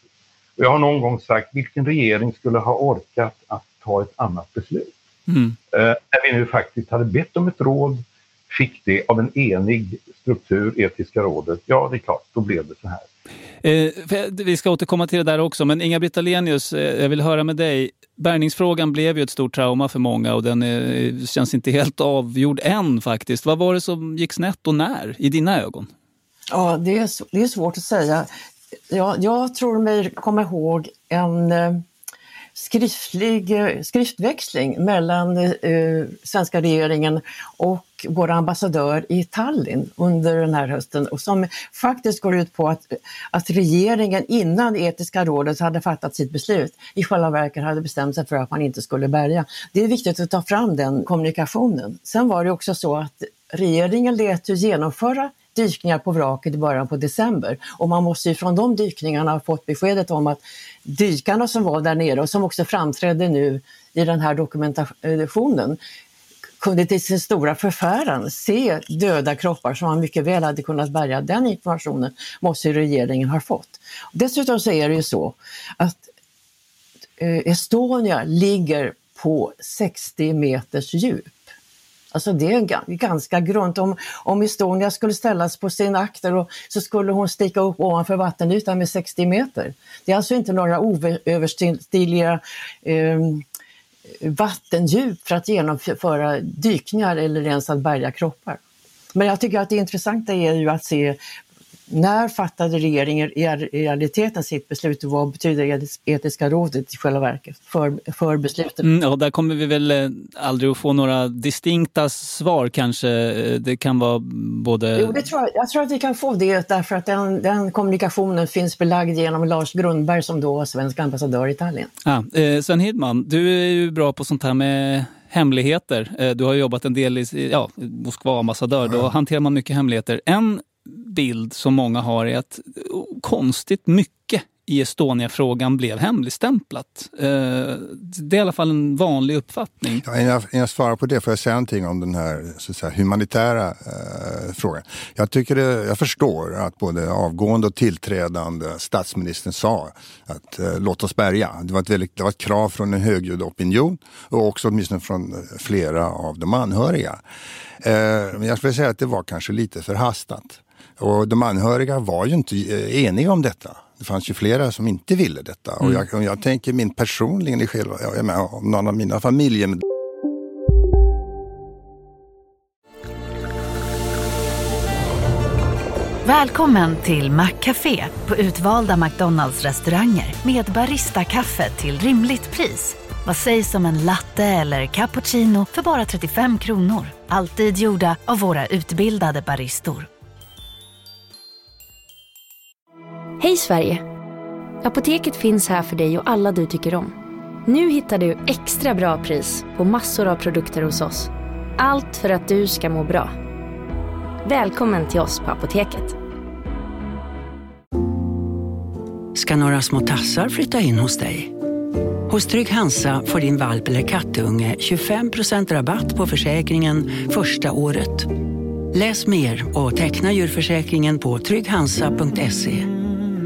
Och jag har någon gång sagt, vilken regering skulle ha orkat att ta ett annat beslut? Mm. Eh, när vi nu faktiskt hade bett om ett råd, fick det av en enig struktur, Etiska rådet, ja det är klart, då blev det så här. Eh, vi ska återkomma till det där också, men Inga-Britt Ahlenius, eh, jag vill höra med dig. Bärgningsfrågan blev ju ett stort trauma för många och den är, eh, känns inte helt avgjord än faktiskt. Vad var det som gick snett och när, i dina ögon? Ja, det är, det är svårt att säga. Ja, jag tror mig komma ihåg en eh, skriftlig eh, skriftväxling mellan eh, svenska regeringen och vår ambassadör i Tallinn under den här hösten och som faktiskt går ut på att, att regeringen innan etiska rådet hade fattat sitt beslut i själva verket hade bestämt sig för att man inte skulle bärga. Det är viktigt att ta fram den kommunikationen. Sen var det också så att regeringen lät ju genomföra dykningar på vraket i början på december. Och man måste ju från de dykningarna ha fått beskedet om att dykarna som var där nere och som också framträdde nu i den här dokumentationen kunde till sin stora förfäran se döda kroppar som man mycket väl hade kunnat bärga. Den informationen måste regeringen ha fått. Dessutom så är det ju så att eh, Estonia ligger på 60 meters djup. Alltså det är ganska grunt. Om, om Estonia skulle ställas på sin akter och så skulle hon sticka upp ovanför vattenytan med 60 meter. Det är alltså inte några oöverstigliga eh, vattendjup för att genomföra dykningar eller ens att bärga kroppar. Men jag tycker att det intressanta är ju att se när fattade regeringen i realiteten sitt beslut och vad betyder etiska rådet i själva verket för, för beslutet? Mm, ja, där kommer vi väl eh, aldrig att få några distinkta svar kanske. Eh, det kan vara både... Jo, det tror jag, jag tror att vi kan få det därför att den, den kommunikationen finns belagd genom Lars Grundberg som då var svensk ambassadör i Tallinn. Ah, eh, Sven Hidman, du är ju bra på sånt här med hemligheter. Eh, du har jobbat en del i ja, Moskva-ambassadör, då hanterar man mycket hemligheter. En bild som många har är att konstigt mycket i Estonia-frågan blev hemligstämplat. Eh, det är i alla fall en vanlig uppfattning. Ja, innan, jag, innan jag svarar på det får jag säga någonting om den här så säga, humanitära eh, frågan. Jag, tycker det, jag förstår att både avgående och tillträdande statsministern sa att eh, låt oss bärga. Det var, ett väldigt, det var ett krav från en högljudd opinion och också åtminstone från flera av de anhöriga. Eh, men jag skulle säga att det var kanske lite förhastat. Och de anhöriga var ju inte eh, eniga om detta. Det fanns ju flera som inte ville detta. Mm. Och, jag, och jag tänker min personligen i själva, jag med, om någon av mina familjer. Välkommen till Maccafé på utvalda McDonalds restauranger med Baristakaffe till rimligt pris. Vad sägs om en latte eller cappuccino för bara 35 kronor? Alltid gjorda av våra utbildade baristor. Hej Sverige! Apoteket finns här för dig och alla du tycker om. Nu hittar du extra bra pris på massor av produkter hos oss. Allt för att du ska må bra. Välkommen till oss på Apoteket. Ska några små tassar flytta in hos dig? Hos Trygg Hansa får din valp eller kattunge 25% rabatt på försäkringen första året. Läs mer och teckna djurförsäkringen på trygghansa.se.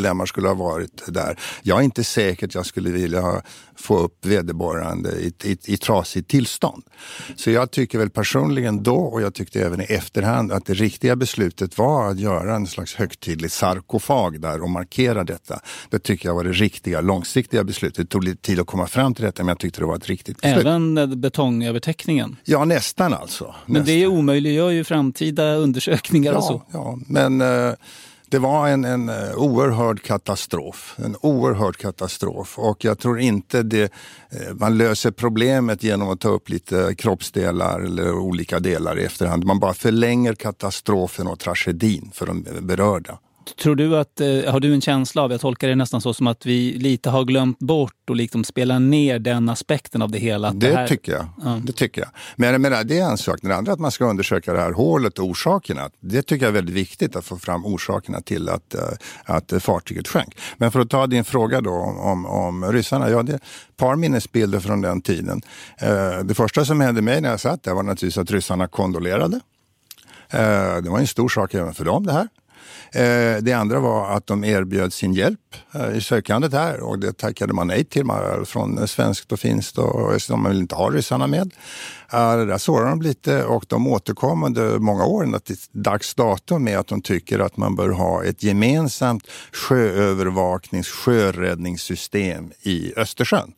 Medlemmar skulle ha varit där. Jag är inte säker att jag skulle vilja få upp vederbörande i, i, i trasigt tillstånd. Så jag tycker väl personligen då och jag tyckte även i efterhand att det riktiga beslutet var att göra en slags högtidlig sarkofag där och markera detta. Det tycker jag var det riktiga långsiktiga beslutet. Det tog lite tid att komma fram till detta men jag tyckte det var ett riktigt beslut. Även betongövertäckningen? Ja, nästan alltså. Men nästan. det omöjliggör ju framtida undersökningar ja, och så. Ja, men uh, det var en, en eh, oerhörd katastrof. En oerhörd katastrof och jag tror inte det, eh, man löser problemet genom att ta upp lite kroppsdelar eller olika delar i efterhand. Man bara förlänger katastrofen och tragedin för de berörda. Tror du att, eh, har du en känsla av, jag tolkar det nästan så som att vi lite har glömt bort och liksom spelar ner den aspekten av det hela? Det, det här... tycker jag. Ja. Det tycker jag. Men jag menar, det är en sak. Det andra att man ska undersöka det här hålet och orsakerna. Det tycker jag är väldigt viktigt att få fram orsakerna till att, eh, att fartyget sjönk. Men för att ta din fråga då om, om, om ryssarna. Ja, det är ett par minnesbilder från den tiden. Eh, det första som hände mig när jag satt där var naturligtvis att ryssarna kondolerade. Det var en stor sak även för dem det här. Eh, det andra var att de erbjöd sin hjälp eh, i sökandet här och det tackade man nej till från svenskt och finskt och de vill inte ha ryssarna med. Eh, det där sårade de lite och de återkom under många år till dags dato med att de tycker att man bör ha ett gemensamt sjöövervaknings sjöräddningssystem i Östersjön.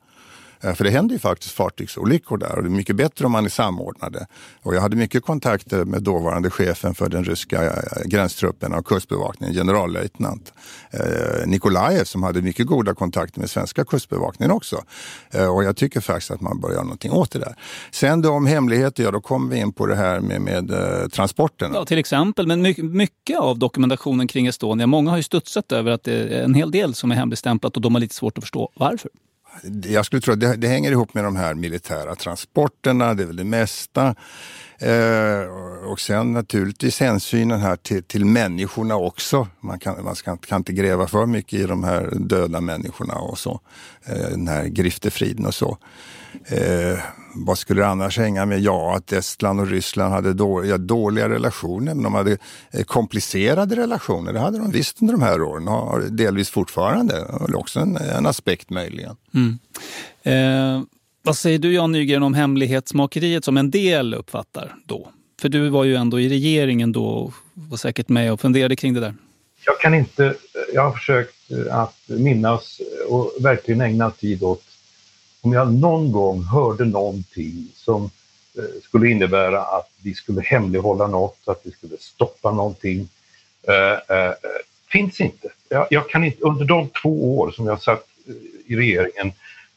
Eh, för det händer ju faktiskt fartygsolyckor där och det är mycket bättre om man är samordnade. Och jag hade mycket kontakter med dåvarande chefen för den ryska eh, gränstruppen och kustbevakningen, generallöjtnant eh, Nikolajev som hade mycket goda kontakter med svenska kustbevakningen också. Och jag tycker faktiskt att man bör göra någonting åt det där. Sen då om hemligheter, ja då kommer vi in på det här med, med transporterna. Ja, till exempel, men mycket av dokumentationen kring Estonia, många har ju studsat över att det är en hel del som är hemligstämplat och de har lite svårt att förstå varför. Jag skulle tro att det, det hänger ihop med de här militära transporterna, det är väl det mesta. Eh, och sen naturligtvis hänsynen här till, till människorna också. Man, kan, man ska, kan inte gräva för mycket i de här döda människorna och så. Eh, den här griftefriden och så. Eh, vad skulle det annars hänga med? Ja, att Estland och Ryssland hade då, ja, dåliga relationer, men de hade eh, komplicerade relationer. Det hade de visst under de här åren och har delvis fortfarande. Det också en, en aspekt möjligen. Mm. Eh, vad säger du Jan Nygren om hemlighetsmakeriet som en del uppfattar då? För du var ju ändå i regeringen då och var säkert med och funderade kring det där. Jag kan inte, jag har försökt att minnas och verkligen ägna tid åt om jag någon gång hörde någonting som eh, skulle innebära att vi skulle hemlighålla något, att vi skulle stoppa någonting. Eh, eh, finns inte. Jag, jag, kan inte. Under de två år som jag satt eh, i regeringen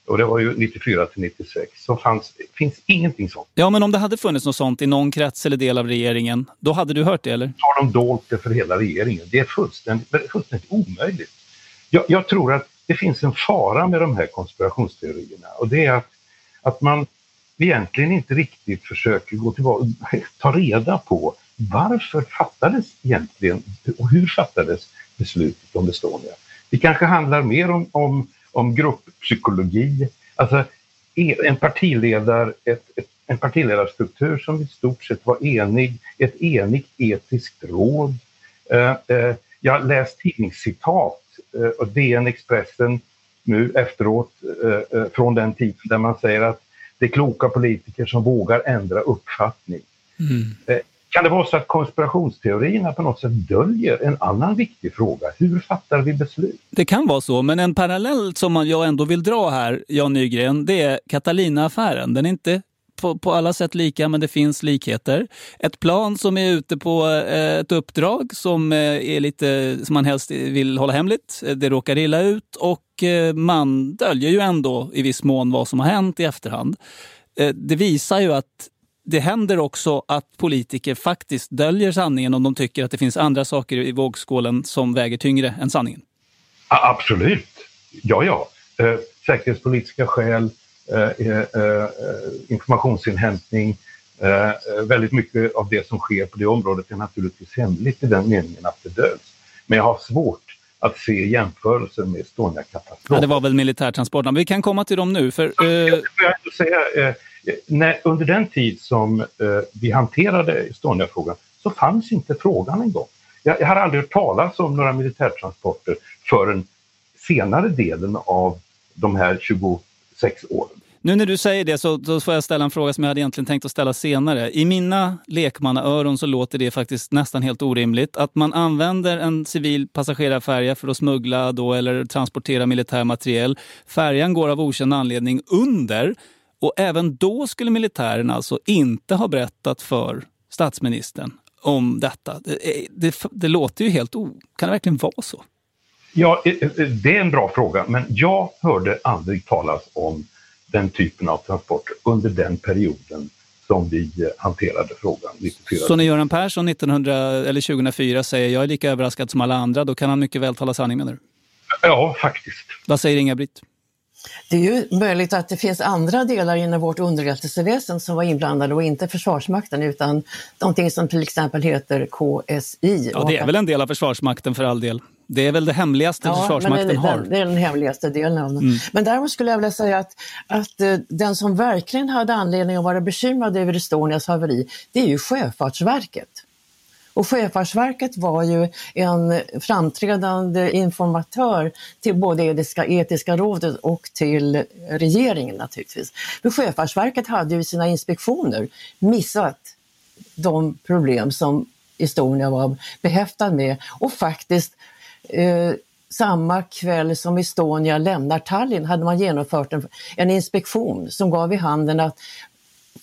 och det var ju 94 till 96, så fanns, finns ingenting sånt. Ja, men om det hade funnits något sånt i någon krets eller del av regeringen, då hade du hört det eller? Har de dolt det för hela regeringen? Det är fullständigt, fullständigt omöjligt. Jag, jag tror att det finns en fara med de här konspirationsteorierna och det är att, att man egentligen inte riktigt försöker gå tillbaka, ta reda på varför fattades egentligen och hur fattades beslutet om Estonia? Det kanske handlar mer om, om, om grupppsykologi, alltså e, en, partiledar, ett, ett, en partiledarstruktur som i stort sett var enig, ett enigt etiskt råd. Eh, eh, jag har läst tidningscitat och DN Expressen nu efteråt eh, eh, från den tiden där man säger att det är kloka politiker som vågar ändra uppfattning. Mm. Kan det vara så att konspirationsteorierna på något sätt döljer en annan viktig fråga? Hur fattar vi beslut? Det kan vara så, men en parallell som jag ändå vill dra här, Jan Nygren, det är Catalina-affären. Den är inte på, på, alla sätt lika, men det finns likheter. Ett plan som är ute på eh, ett uppdrag som, eh, är lite, som man helst vill hålla hemligt. Det råkar illa ut och eh, man döljer ju ändå i viss mån vad som har hänt i efterhand. Det visar ju att det händer också att politiker faktiskt döljer sanningen om de tycker att det finns andra saker i vågskålen som väger tyngre än sanningen. Absolut. Ja, ja. säkerhetspolitiska skäl, informationsinhämtning. väldigt mycket av det som sker på det området är naturligtvis hemligt i den meningen att det döljs. Men jag har svårt att se jämförelser med Estonia-katastrofen. Ja, det var väl militärtransporterna. Vi kan komma till dem nu. För, uh... jag säga, eh, när, under den tid som eh, vi hanterade Estonia-frågan så fanns inte frågan en gång. Jag, jag har aldrig hört talas om några militärtransporter förrän senare delen av de här sex år. Nu när du säger det så, så får jag ställa en fråga som jag hade egentligen tänkt att ställa senare. I mina lekmannaöron så låter det faktiskt nästan helt orimligt att man använder en civil passagerarfärja för att smuggla då eller transportera militär materiel. Färjan går av okänd anledning under och även då skulle militären alltså inte ha berättat för statsministern om detta. Det, det, det låter ju helt o... Kan det verkligen vara så? Ja, det är en bra fråga, men jag hörde aldrig talas om den typen av transporter under den perioden som vi eh, hanterade frågan. 94. Så när Göran Persson 1900, eller 2004 säger jag är lika överraskad som alla andra, då kan han mycket väl tala sanning menar du? Ja, faktiskt. Vad säger Inga-Britt? Det är ju möjligt att det finns andra delar inom vårt underrättelseväsen som var inblandade och inte Försvarsmakten utan någonting som till exempel heter KSI. Ja, det är väl en del av Försvarsmakten för all del. Det är väl det hemligaste ja, Försvarsmakten det, har. Det är den hemligaste delen av den. Mm. Men däremot skulle jag vilja säga att, att uh, den som verkligen hade anledning att vara bekymrad över Estonias haveri, det är ju Sjöfartsverket. Och Sjöfartsverket var ju en framträdande informatör till både etiska, etiska rådet och till regeringen naturligtvis. För Sjöfartsverket hade ju sina inspektioner missat de problem som Estonia var behäftad med och faktiskt eh, samma kväll som Estonia lämnar Tallinn hade man genomfört en, en inspektion som gav i handen att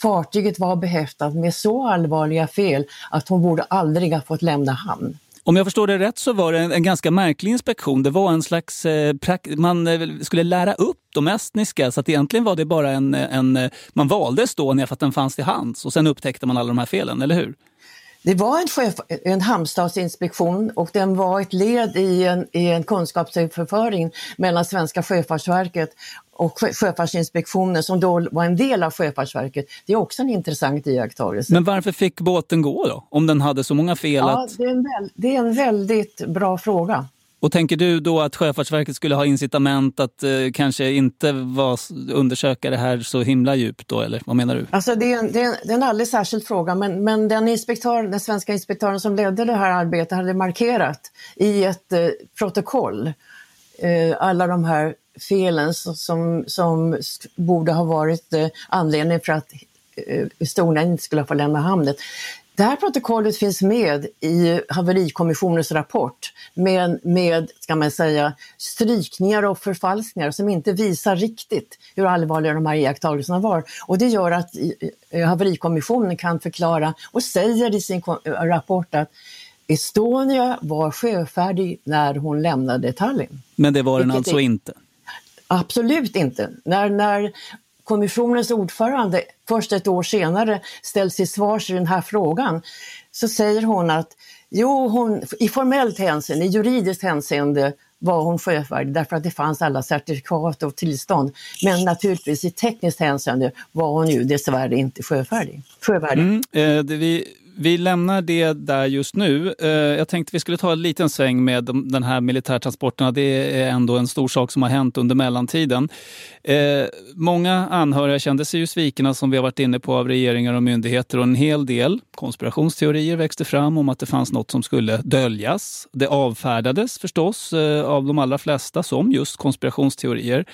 fartyget var behäftat med så allvarliga fel att hon borde aldrig ha fått lämna hamn. Om jag förstår det rätt så var det en, en ganska märklig inspektion. Det var en slags, eh, man eh, skulle lära upp de estniska så att egentligen var det bara en, en eh, man valde Estonia för att den fanns till hands och sen upptäckte man alla de här felen, eller hur? Det var en, sjö, en hamnstadsinspektion och den var ett led i en, i en kunskapsöverföring mellan Svenska Sjöfartsverket och Sjöfartsinspektionen som då var en del av Sjöfartsverket. Det är också en intressant iakttagelse. Men varför fick båten gå då? Om den hade så många fel? Ja, att... det, är en det är en väldigt bra fråga. Och tänker du då att Sjöfartsverket skulle ha incitament att eh, kanske inte var, undersöka det här så himla djupt då, eller vad menar du? Alltså det är en, det är en, det är en alldeles särskild fråga, men, men den, inspektör, den svenska inspektören som ledde det här arbetet hade markerat i ett eh, protokoll eh, alla de här felen som, som borde ha varit eh, anledning för att eh, Estonia inte skulle få lämna hamnen. Det här protokollet finns med i haverikommissionens rapport med, med ska man säga, strykningar och förfalskningar som inte visar riktigt hur allvarliga de här iakttagelserna var. Och det gör att haverikommissionen kan förklara och säger i sin rapport att Estonia var sjöfärdig när hon lämnade Tallinn. Men det var den alltså är... inte? Absolut inte. När, när kommissionens ordförande först ett år senare ställs till svars i den här frågan så säger hon att jo, hon, i formellt hänseende, i juridiskt hänseende var hon sjöfärdig därför att det fanns alla certifikat och tillstånd. Men naturligtvis i tekniskt hänseende var hon ju dessvärre inte sjöfärdig. sjöfärdig. Mm, eh, det vi vi lämnar det där just nu. Eh, jag tänkte vi skulle ta en liten sväng med den här militärtransporterna. Det är ändå en stor sak som har hänt under mellantiden. Eh, många anhöriga kände sig ju svikna som vi har varit inne på av regeringar och myndigheter och en hel del konspirationsteorier växte fram om att det fanns något som skulle döljas. Det avfärdades förstås eh, av de allra flesta som just konspirationsteorier.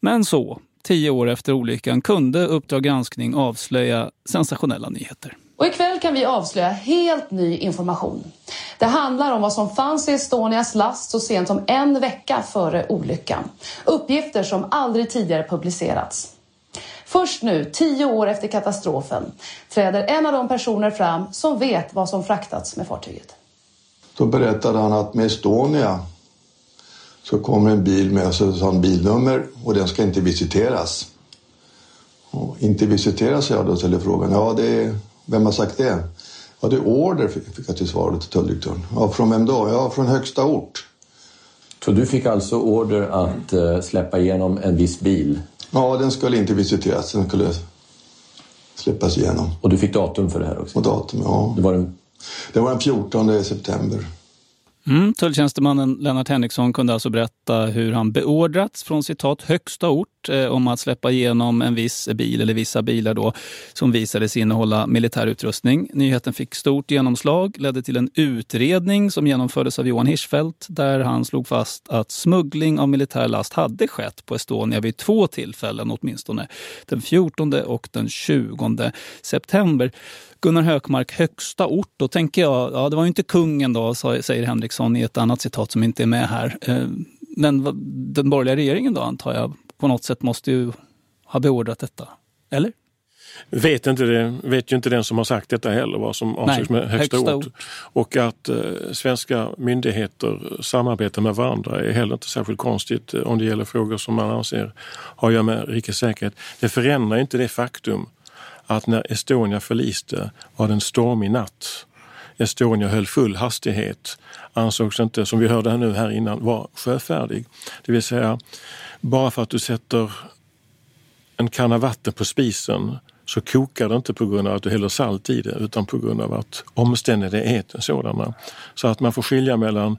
Men så, tio år efter olyckan, kunde Uppdrag granskning avslöja sensationella nyheter. Och ikväll kan vi avslöja helt ny information. Det handlar om vad som fanns i Estonias last så sent som en vecka före olyckan. Uppgifter som aldrig tidigare publicerats. Först nu, tio år efter katastrofen, träder en av de personer fram som vet vad som fraktats med fartyget. Då berättade han att med Estonia så kommer en bil med sådant bilnummer och den ska inte visiteras. Och inte visiteras jag då ställer frågan. Ja, det är vem har sagt det? Ja, det är order fick jag till svar till tulldirektören. Ja, från vem då? Ja, från högsta ort. Så du fick alltså order att uh, släppa igenom en viss bil? Ja, den skulle inte visiteras. Den skulle släppas igenom. Och du fick datum för det här också? Och datum, ja. Det var den... det var den 14 september. Mm, tulltjänstemannen Lennart Henriksson kunde alltså berätta hur han beordrats från citat högsta ort Eh, om att släppa igenom en viss bil eller vissa bilar då som visades innehålla militär utrustning. Nyheten fick stort genomslag, ledde till en utredning som genomfördes av Johan Hirschfeldt där han slog fast att smuggling av militär last hade skett på Estonia vid två tillfällen åtminstone. Den 14 och den 20 september. Gunnar Hökmark högsta ort, då tänker jag, ja det var ju inte kungen då, säger Henriksson i ett annat citat som inte är med här. Eh, men den borgerliga regeringen då antar jag på något sätt måste ju ha beordrat detta, eller? Vet, inte det, vet ju inte den som har sagt detta heller vad som avses med högsta, högsta ort. ort. Och att eh, svenska myndigheter samarbetar med varandra är heller inte särskilt konstigt eh, om det gäller frågor som man anser har att göra med rikets säkerhet. Det förändrar inte det faktum att när Estonia förliste var det en stormig natt. Estonia höll full hastighet, ansågs inte, som vi hörde nu här innan, vara sjöfärdig. Det vill säga, bara för att du sätter en kanna vatten på spisen så kokar det inte på grund av att du häller salt i det utan på grund av att omständigheterna är sådana. Så att man får skilja mellan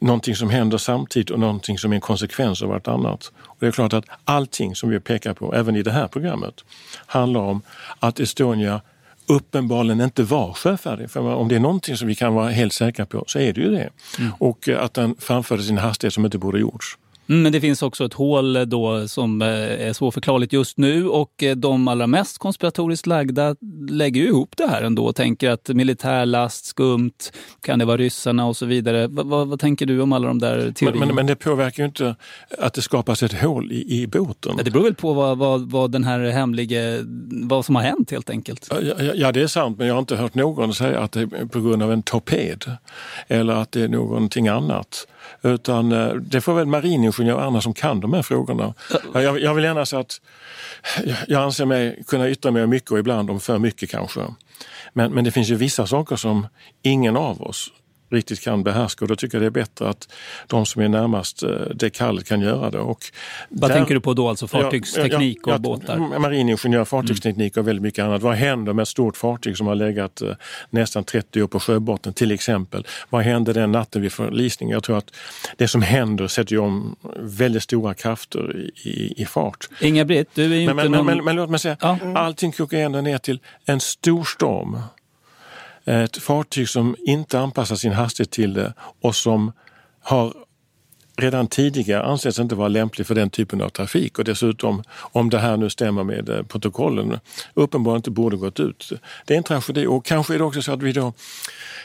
någonting som händer samtidigt och någonting som är en konsekvens av vartannat. Och det är klart att allting som vi pekar på, även i det här programmet, handlar om att Estonia uppenbarligen inte var sjöfärdig. För om det är någonting som vi kan vara helt säkra på så är det ju det. Mm. Och att den framförde sin hastighet som inte borde gjorts. Mm, men det finns också ett hål då som eh, är svårförklarligt just nu och eh, de allra mest konspiratoriskt lagda lägger ju ihop det här ändå och tänker att militärlast, skumt, kan det vara ryssarna och så vidare. V vad, vad, tänker du om alla de där teorierna? Men, men, men, det påverkar ju inte att det skapas ett hål i, i båten. Det beror väl på vad, vad, vad den här hemlige, vad som har hänt helt enkelt. Ja, ja, det är sant, men jag har inte hört någon säga att det är på grund av en torped eller att det är någonting annat. Utan eh, det får väl mariningenjörer och andra som kan de här frågorna. Jag, jag vill gärna säga att jag anser mig kunna yttra mig mycket och ibland om för mycket kanske. Men, men det finns ju vissa saker som ingen av oss riktigt kan behärska och då tycker jag det är bättre att de som är närmast eh, det kallet kan göra det. Och Vad där, tänker du på då? Alltså fartygsteknik ja, ja, och båtar? Mariningenjör, fartygsteknik och väldigt mycket annat. Vad händer med ett stort fartyg som har legat eh, nästan 30 år på sjöbotten till exempel? Vad händer den natten vid förlisning? Jag tror att det som händer sätter ju om väldigt stora krafter i, i, i fart. Inga-Britt, du är ju men, inte men, någon... men, men, låt mig säga, Ja. allting kokar ändå ner till en stor storm. Ett fartyg som inte anpassar sin hastighet till det och som har redan tidigare ansetts inte vara lämplig för den typen av trafik och dessutom, om det här nu stämmer med eh, protokollen, uppenbarligen inte borde gått ut. Det är en tragedi och kanske är det också så att vi då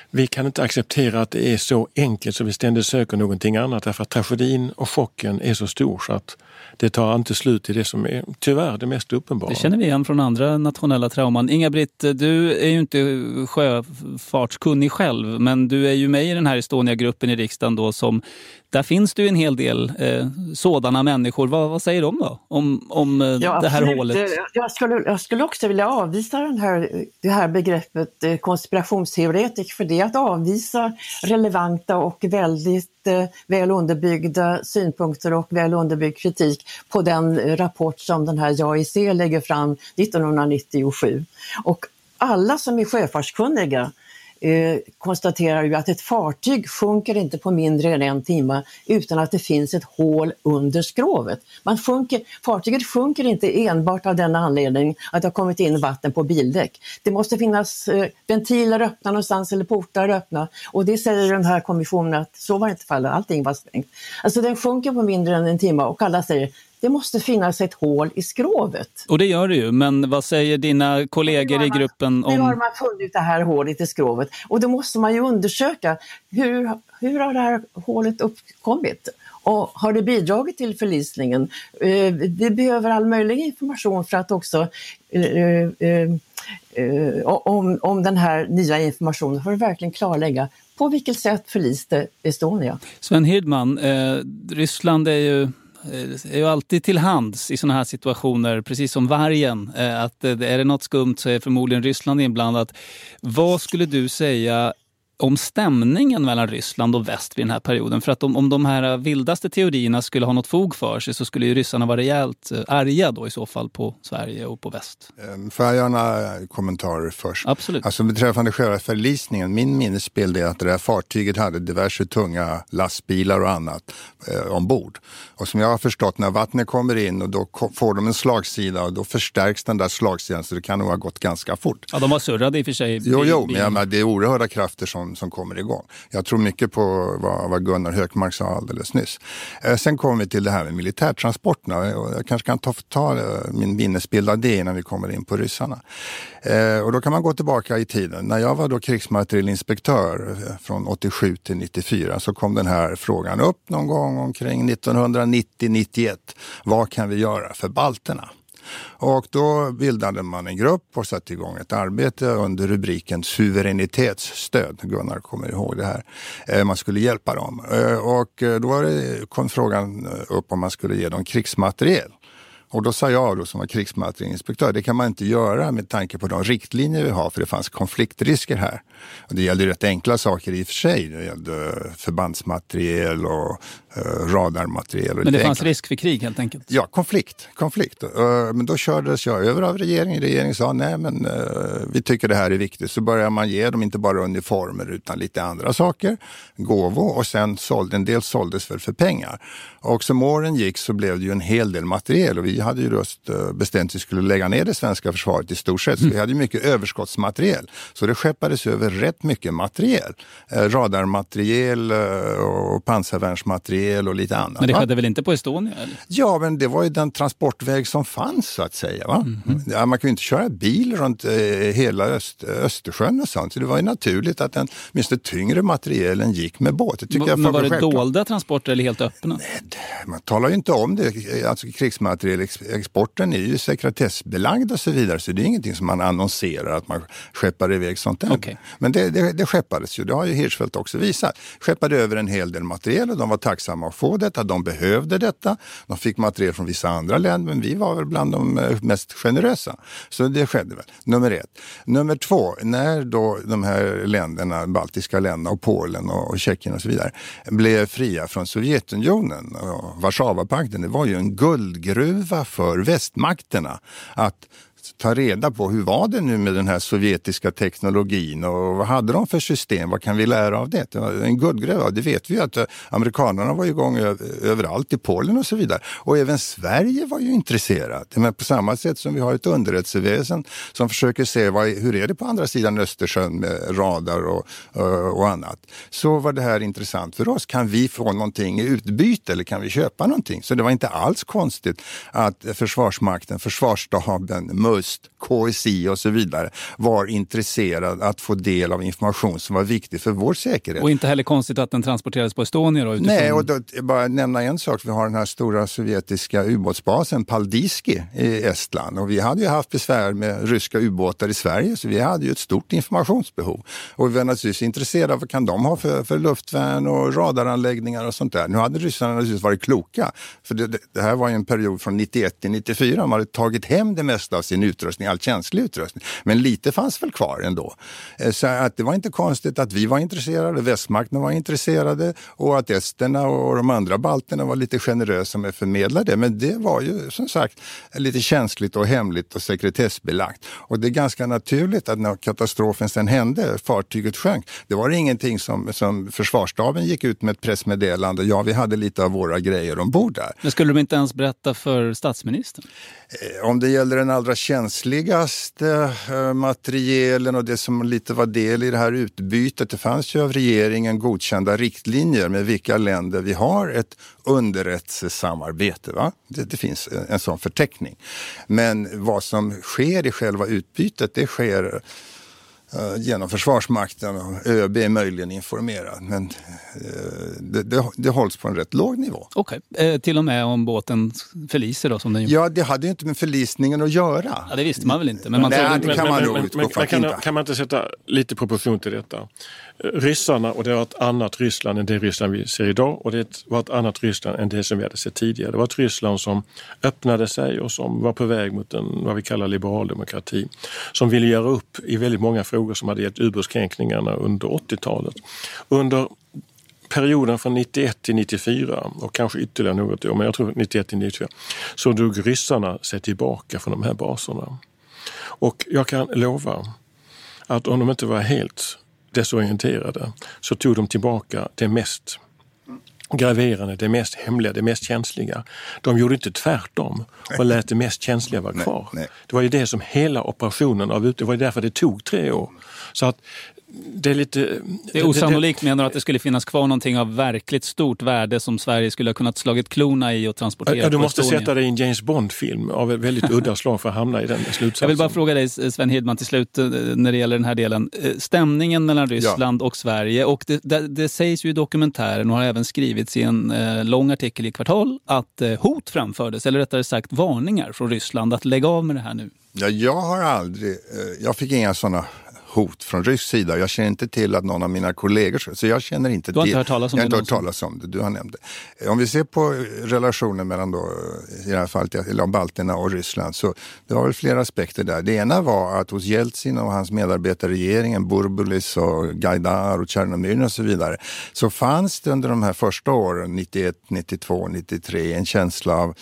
vi kan inte acceptera att det är så enkelt så vi ständigt söker någonting annat därför att tragedin och chocken är så stor så att det tar inte slut i det som är tyvärr det mest uppenbara. Det känner vi igen från andra nationella trauman. Inga-Britt, du är ju inte sjöfartskunnig själv, men du är ju med i den här Estonia-gruppen i riksdagen då som där finns det ju en hel del eh, sådana människor. Vad, vad säger de då om, om eh, Ja, det här absolut. hålet? Jag skulle, jag skulle också vilja avvisa den här, det här begreppet eh, konspirationsteoretiker för det är att avvisa relevanta och väldigt väl underbyggda synpunkter och väl underbyggd kritik på den rapport som den här JAIC lägger fram 1997. Och alla som är sjöfartskunniga eh, konstaterar ju att ett fartyg sjunker inte på mindre än en timme utan att det finns ett hål under skrovet. Man sjunker, fartyget sjunker inte enbart av den anledningen att det har kommit in vatten på bildäck. Det måste finnas eh, ventiler öppna någonstans eller portar öppna och det säger den här kommissionen att så var inte fallet, allting var stängt. Alltså den sjunker på mindre än en timme och alla säger det måste finnas ett hål i skrovet. Och det gör det ju, men vad säger dina kollegor i gruppen Nu har om... man funnit det här hålet i skrovet och då måste man ju undersöka hur, hur har det här hålet uppkommit? Och har det bidragit till förlisningen? Eh, Vi behöver all möjlig information för att också eh, eh, eh, om, om den här nya informationen för att verkligen klarlägga på vilket sätt förliste Estonia. Sven Hirdman, eh, Ryssland är ju Eh, är ju alltid till hands i sådana här situationer, precis som vargen. Eh, att eh, är det något skumt så är förmodligen Ryssland inblandat. Vad skulle du säga om stämningen mellan Ryssland och väst vid den här perioden? För att om, om de här vildaste teorierna skulle ha något fog för sig så skulle ju ryssarna vara rejält eh, arga då i så fall på Sverige och på väst. Ehm, Får jag göra några kommentarer först? Absolut. Alltså beträffande själva förlisningen, min minnesbild är att det där fartyget hade diverse tunga lastbilar och annat eh, ombord. Och som jag har förstått, när vattnet kommer in och då får de en slagsida och då förstärks den där slagsidan så det kan nog ha gått ganska fort. Ja, de var surrade i och för sig. Jo, jo, men jag menar, det är oerhörda krafter som, som kommer igång. Jag tror mycket på vad, vad Gunnar Hökmark sa alldeles nyss. Eh, sen kommer vi till det här med militärtransporterna. Och jag kanske kan ta, ta eh, min minnesbild av det innan vi kommer in på ryssarna. Eh, och då kan man gå tillbaka i tiden. När jag var då krigsmaterielinspektör eh, från 87 till 94 så kom den här frågan upp någon gång omkring 1990-91. Vad kan vi göra för balterna? Och då bildade man en grupp och satte igång ett arbete under rubriken suveränitetsstöd. Gunnar kommer ihåg det här. Eh, man skulle hjälpa dem. Eh, och eh, då kom frågan upp om man skulle ge dem krigsmateriel. Och då sa jag då som var krigsmaterielinspektör, det kan man inte göra med tanke på de riktlinjer vi har för det fanns konfliktrisker här. Och det gällde rätt enkla saker i och för sig. Det gällde förbandsmateriel och radarmateriel. Och Men det fanns risk för krig helt enkelt. Ja, konflikt. konflikt. Eh, Men då kördes jag över av regeringen. Regeringen sa nej men eh, vi tycker det här är viktigt. Så började man ge dem inte bara uniformer utan lite andra saker, gåvor och sen sålde, en del såldes väl för pengar. Och som åren gick så blev det ju en hel del materiel och vi hade ju just eh, bestämt att vi skulle lägga ner det svenska försvaret i stort sett. Så vi hade ju mycket överskottsmateriel. Så det skeppades över rätt mycket materiel. Eh, Radarmateriel eh, och pansarvärnsmateriel materiel och lite annat. Men det va? skedde väl inte på Estonia? Eller? Ja, men det var ju den transportväg som fanns så att säga. Va? Ja, man ju inte köra bil runt eh, hela Öst, Östersjön och sånt. Så det var ju naturligt att den åtminstone tyngre materielen gick med båt. Det tycker jag Men var det självklart. dolda transporter eller helt öppna? Man talar ju inte om det. Alltså krigsmaterielexporten är ju sekretessbelagd och så vidare. Så det är ingenting som man annonserar att man skeppar iväg sånt där. Men det, det, det skeppades ju. Det har ju Hirschfeldt också visat. Skeppade över en hel del materiel och de var tacksamma att få detta. De behövde detta. De fick materiel från vissa andra länder men vi var väl bland de eh, mest generösa. Så det skedde väl. Nummer ett. Nummer två, när då de här länderna, baltiska länderna och Polen och, och Tjeckien och så vidare blev fria från Sovjetunionen och Warszawapakten. Det var ju en guldgruva för västmakterna att ta reda på hur var det nu med den här sovjetiska teknologin och vad hade de för system? Vad kan vi lära av det? En guldgräva, Det vet vi ju att eh, amerikanerna var igång överallt i Polen och så vidare. Och även Sverige var ju intresserat. Men på samma sätt som vi har ett underrättelseväsen som försöker se vad, hur är det på andra sidan Östersjön med radar och, eh, och annat. Så var det här intressant för oss. Kan vi få någonting i utbyte eller kan vi köpa någonting? Så det var inte alls konstigt att Försvarsmakten, Försvarsstaben, MUST, KSI och så vidare var intresserad att få del av information som var viktig för vår säkerhet. Och inte heller konstigt att den transporterades på Estonia då, utifrån... Nej, och då, bara nämna en sak. Vi har den här stora sovjetiska ubåtsbasen Paldiski i Estland och vi hade ju haft besvär med ryska ubåtar i Sverige så vi hade ju ett stort informationsbehov. Och vi var naturligtvis intresserade av vad kan de ha för, för luftvärn och radaranläggningar och sånt där. Nu hade ryssarna naturligtvis varit kloka för det, det, här var ju en period från 91 till 94. De hade tagit hem det mesta av sin utrustning, all känslig utrustning. Men lite fanns väl kvar ändå. Eh, Så att det var inte konstigt att vi var intresserade, västmakten var intresserade och att esterna och de andra balterna var lite generösa med att förmedla det. Men det var ju som sagt lite känsligt och hemligt och sekretessbelagt. Och det är ganska naturligt att när katastrofen sen hände, fartyget sjönk, det var ingenting som, som försvarsstaben gick ut med ett pressmeddelande. Ja, vi hade lite av våra grejer ombord där. Men skulle de inte ens berätta för statsministern? Eh, Om det gäller den allra känsligaste eh, materielen och det som lite var del i det här utbytet. Det fanns ju av regeringen godkända riktlinjer med vilka länder vi har ett underrättelsesamarbete. Va? Det, det finns en, en sån förteckning. Men vad som sker i själva utbytet, det sker genom Försvarsmakten och ÖB är möjligen informerad. Men eh, det, det, det hålls på en rätt låg nivå. Okej, eh, till och med om båten förliser då som den gjorde? Ja, det hade ju inte med förlisningen att göra. Ja, det visste man väl inte? Men man Nej, det kan man nog utgå från. kan, Inte. kan man inte sätta lite proportion till detta? Ryssarna, och det var ett annat Ryssland än det Ryssland vi ser idag och det var ett annat Ryssland än det som vi hade sett tidigare. Det var ett Ryssland som öppnade sig och som var på väg mot en, vad vi kallar liberal demokrati. Som ville göra upp i väldigt många frågor som hade gett ubåtskränkningarna under 80-talet. Under perioden från 91 till 94 och kanske ytterligare något år, men jag tror 91 till 94, så drog ryssarna sig tillbaka från de här baserna. Och jag kan lova att om de inte var helt desorienterade så tog de tillbaka det mest graverande, det mest hemliga, det mest känsliga. De gjorde inte tvärtom och lät det mest känsliga vara kvar. Det var ju det som hela operationen av ut- det var därför det tog tre år. Så att det är lite... Det är osannolikt menar du att det skulle finnas kvar någonting av verkligt stort värde som Sverige skulle ha kunnat slagit klorna i och transportera Ja, du måste Estonia. sätta dig i en James Bond-film av ett väldigt udda slag för att hamna i den slutsatsen. Jag vill bara fråga dig Sven Hedman till slut eh, när det gäller den här delen. Eh, Stämningen mellan Ryssland och Sverige och det, det, det sägs ju i dokumentären och har även skrivits i en eh, lång artikel i Kvartal att eh, hot framfördes, eller rättare sagt varningar från Ryssland att lägga av med det här nu. Ja, jag har aldrig, jag fick inga sådana hot från rysk sida. Jag känner inte till att någon av mina kollegor, så jag känner inte Du har till. inte hört talas om jag har det inte hört talas om det, du har nämnt det. Eh, Om vi ser på relationen mellan då, i det här fallet, balterna och Ryssland, så det var väl flera aspekter där. Det ena var att hos Jeltsin och hans medarbetare i regeringen, Burbulis och Gaidar och Tjernomyrin och så vidare, så fanns det under de här första åren, 91, 92, 93, en känsla av eh,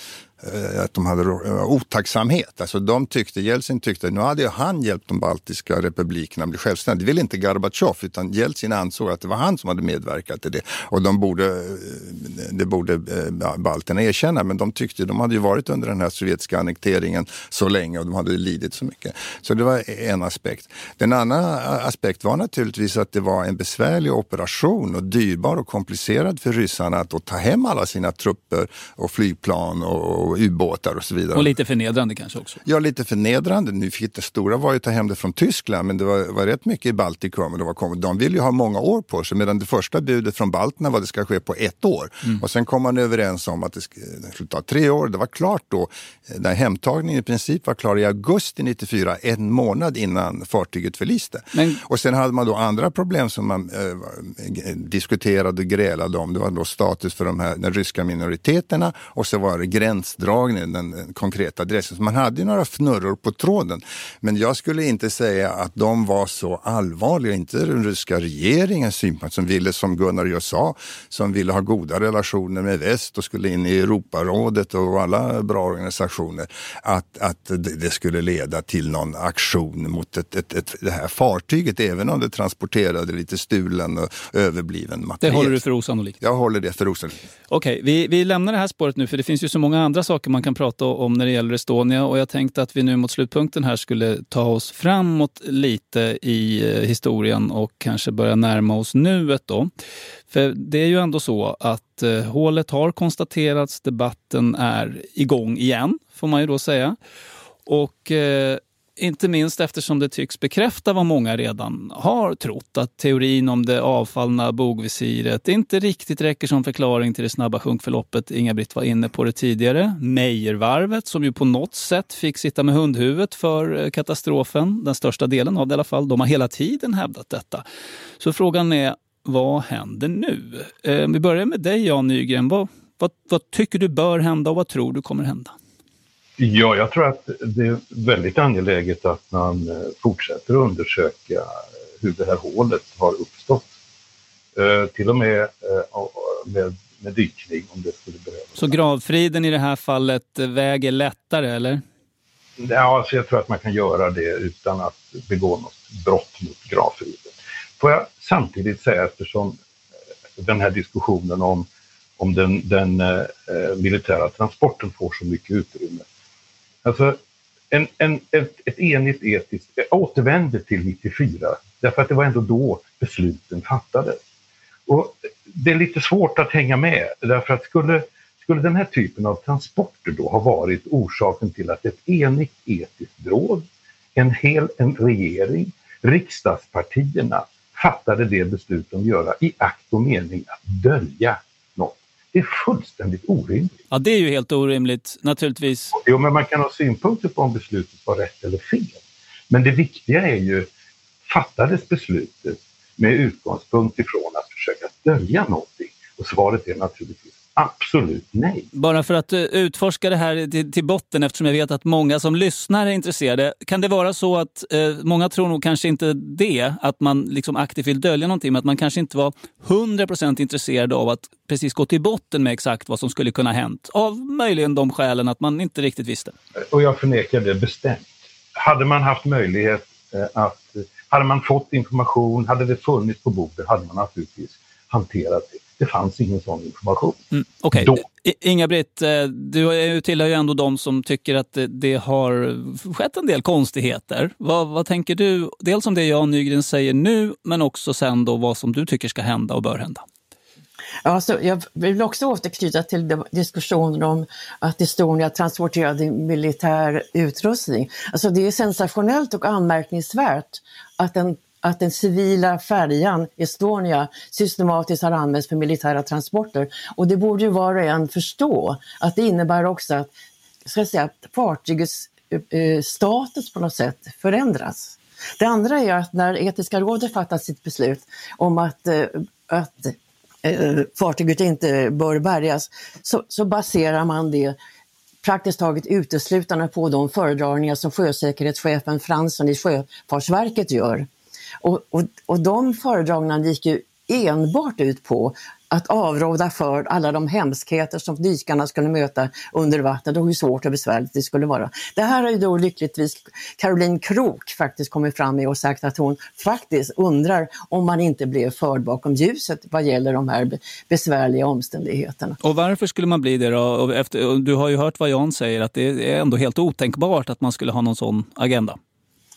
Eh, att de hade eh, otacksamhet. Alltså de tyckte, Jeltsin tyckte, nu hade ju han hjälpt de baltiska republikerna bli självständiga. Det ville inte Gorbatjov utan Jeltsin ansåg att det var han som hade medverkat till det. Och de borde, eh, det borde balterna erkänna. Men de tyckte, de hade ju varit under den här sovjetiska annekteringen så länge och de hade lidit så mycket. Så det var en aspekt. Den andra aspekt var naturligtvis att det var en besvärlig operation och dyrbar och komplicerad för ryssarna att då ta hem alla sina trupper och flygplan och ubåtar och så vidare. Och lite förnedrande kanske också. Ja, lite förnedrande. Nu fick det stora var ju att ta hem det från Tyskland, men det var, var rätt mycket i Baltikum. Och det var, de ville ju ha många år på sig, medan det första budet från balterna var att det ska ske på ett år. Mm. Och sen kom man överens om att det sk- det skulle ta tre år. Det var klart då, när hemtagningen i princip var klar i augusti 94, en månad innan fartyget förliste. Men- Och sen hade man då andra problem som man eh, diskuterade och grälade om. Det var då status för de här, de ryska minoriteterna och så var det gränsdragningen, den, den konkreta adressen. Så man hade ju några fnurror på tråden. Men jag skulle inte säga att de var så allvarliga, inte den ryska regeringens synpunkt som ville, som Gunnar just sa, som ville ha goda relationer med väst och skulle in i Europarådet och alla bra organisationer, att, att det, det skulle leda till någon aktion mot ett, ett, ett, det här fartyget, även om det transporterade lite stulen och överbliven Det materiel. håller du för osannolikt. Jag håller det för osannolikt. Okej, vi, vi lämnar det här spåret nu för det finns ju så många andra saker man kan prata om när det gäller Estonia och jag tänkte att vi nu mot slutpunkten här skulle ta oss framåt lite i eh, historien och kanske börja närma oss nuet då. För det är ju ändå så att eh, hålet har konstaterats, debatten är igång igen får man ju då säga. Och eh, inte minst eftersom det tycks bekräfta vad många redan har trott, att teorin om det avfallna bogvisiret inte riktigt räcker som förklaring till det snabba sjunkförloppet. Inga-Britt var inne på det tidigare. Meijervarvet, som ju på något sätt fick sitta med hundhuvudet för eh, katastrofen, den största delen av det i alla fall, de har hela tiden hävdat detta. Så frågan är, vad händer nu? Eh, vi börjar med dig Jan Nygren. Vad, vad, vad tycker du bör hända och vad tror du kommer hända? Ja, jag tror att det är väldigt angeläget att man eh, fortsätter att undersöka hur det här hålet har uppstått. Eh, till och med eh, med, med dykning om det skulle behövas. Så gravfriden i det här fallet eh, väger lättare, eller? Ja, alltså jag tror att man kan göra det utan att begå något brott mot gravfriden. Får jag samtidigt säga, eftersom eh, den här diskussionen om, om den, den eh, militära transporten får så mycket utrymme. Alltså, en, en, ett, ett enigt etiskt... Jag återvänder till 94, därför att det var ändå då besluten fattades. Och det är lite svårt att hänga med, därför att skulle, skulle den här typen av transporter då ha varit orsaken till att ett enigt etiskt råd, en hel en regering, riksdagspartierna fattade det beslut de göra i akt och mening att dölja. Det är fullständigt orimligt. Ja, det är ju helt orimligt, naturligtvis. Jo, men man kan ha synpunkter på om beslutet var rätt eller fel. Men det viktiga är ju, fattades beslutet med utgångspunkt ifrån att försöka dölja någonting? Och svaret är naturligtvis absolut nej. Bara för att eh, utforska det här till, botten, eftersom jag vet att många som lyssnar är intresserade. Kan det vara så att eh, många tror nog kanske inte det, att man liksom aktivt vill dölja någonting, men att man kanske inte var 100% intresserad av att precis gå till botten med exakt vad som skulle kunna ha hänt. Av möjligen de skälen att man inte riktigt visste. Och jag förnekar det bestämt. Hade man haft möjlighet eh, att, hade man fått information, hade det funnits på bordet, hade man naturligtvis hanterat det. Det fanns ingen sån information. Mm, Okej, Då. Inga-Britt, eh, du är ju- tillhör ju ändå de som tycker att det, har skett en del konstigheter. Vad, vad tänker du, dels om det Jan Nygren säger nu, men också sen då vad som du tycker ska hända och bör hända? Ja, så jag vill också återknyta till diskussionen om att Estonia transporterade militär utrustning. Alltså det är sensationellt och anmärkningsvärt att den, att den civila färjan Estonia systematiskt har använts för militära transporter. Och det borde ju var och en förstå att det innebär också att ska jag säga, att fartygets eh, eh status på något sätt förändras. Det andra är att när Etiska rådet fattat sitt beslut om att, eh, att eh, fartyget inte bör bärgas så, så baserar man det praktiskt taget uteslutande på de föredragningar som sjösäkerhetschefen Fransson i Sjöfartsverket gör. Och, och, och de föredragningarna gick ju enbart ut på att avråda för alla de hemskheter som dykarna skulle möta under vattnet och hur svårt och besvärligt det skulle vara. Det här har ju då lyckligtvis Caroline Krook faktiskt kommit fram med och sagt att hon faktiskt undrar om man inte blev förd bakom ljuset vad gäller de här besvärliga omständigheterna. Och varför skulle man bli det då? Efter, du har ju hört vad Jan säger, att det är ändå helt otänkbart att man skulle ha någon sån agenda.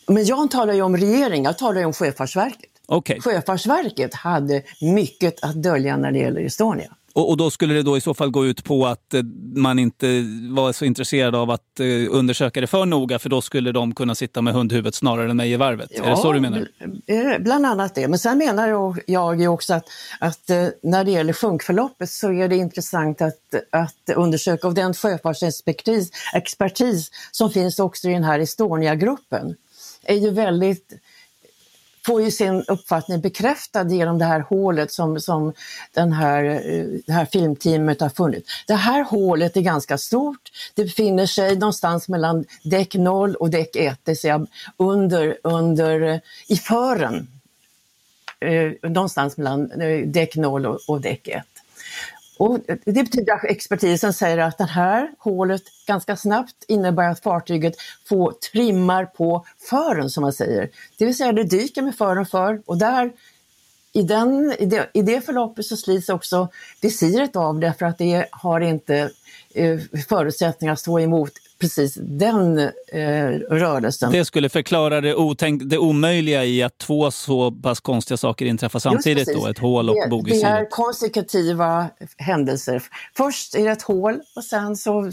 Men Jan talar ju om regeringen, jag talar ju om Sjöfartsverket. Okay. Sjöfartsverket hade mycket att dölja när det gäller Estonia. Och, och, då skulle det då i så fall gå ut på att eh, man inte var så intresserad av att eh, undersöka det för noga för då skulle de kunna sitta med hundhuvudet snarare än mig i varvet? Ja, är det så du menar? Bland annat det. Men sen menar jag ju också att, att eh, när det gäller sjunkförloppet så är det intressant att, att undersöka och den sjöfartsexpertis expertis som finns också i den här Estonia-gruppen är ju väldigt får ju sin uppfattning bekräftad genom det här hålet som, som den här, eh, det här filmteamet har funnit. Det här hålet är ganska stort. Det befinner sig någonstans mellan däck 0 och däck 1, det vill säga under, under, eh, i fören. Eh, någonstans mellan eh, däck 0 och, och däck 1. Och det betyder att expertisen säger att det här hålet ganska snabbt innebär att fartyget får trimmar på fören som man säger. Det vill säga det dyker med fören för och där i, den, i, det, i det förloppet så slits också visiret av därför att det har inte eh, förutsättningar att stå emot precis den eh, rörelsen. Det skulle förklara det, otänk, det omöjliga i att två så pass konstiga saker inträffar samtidigt, då, ett hål och bog Det är konsekutiva händelser. Först är det ett hål och sen så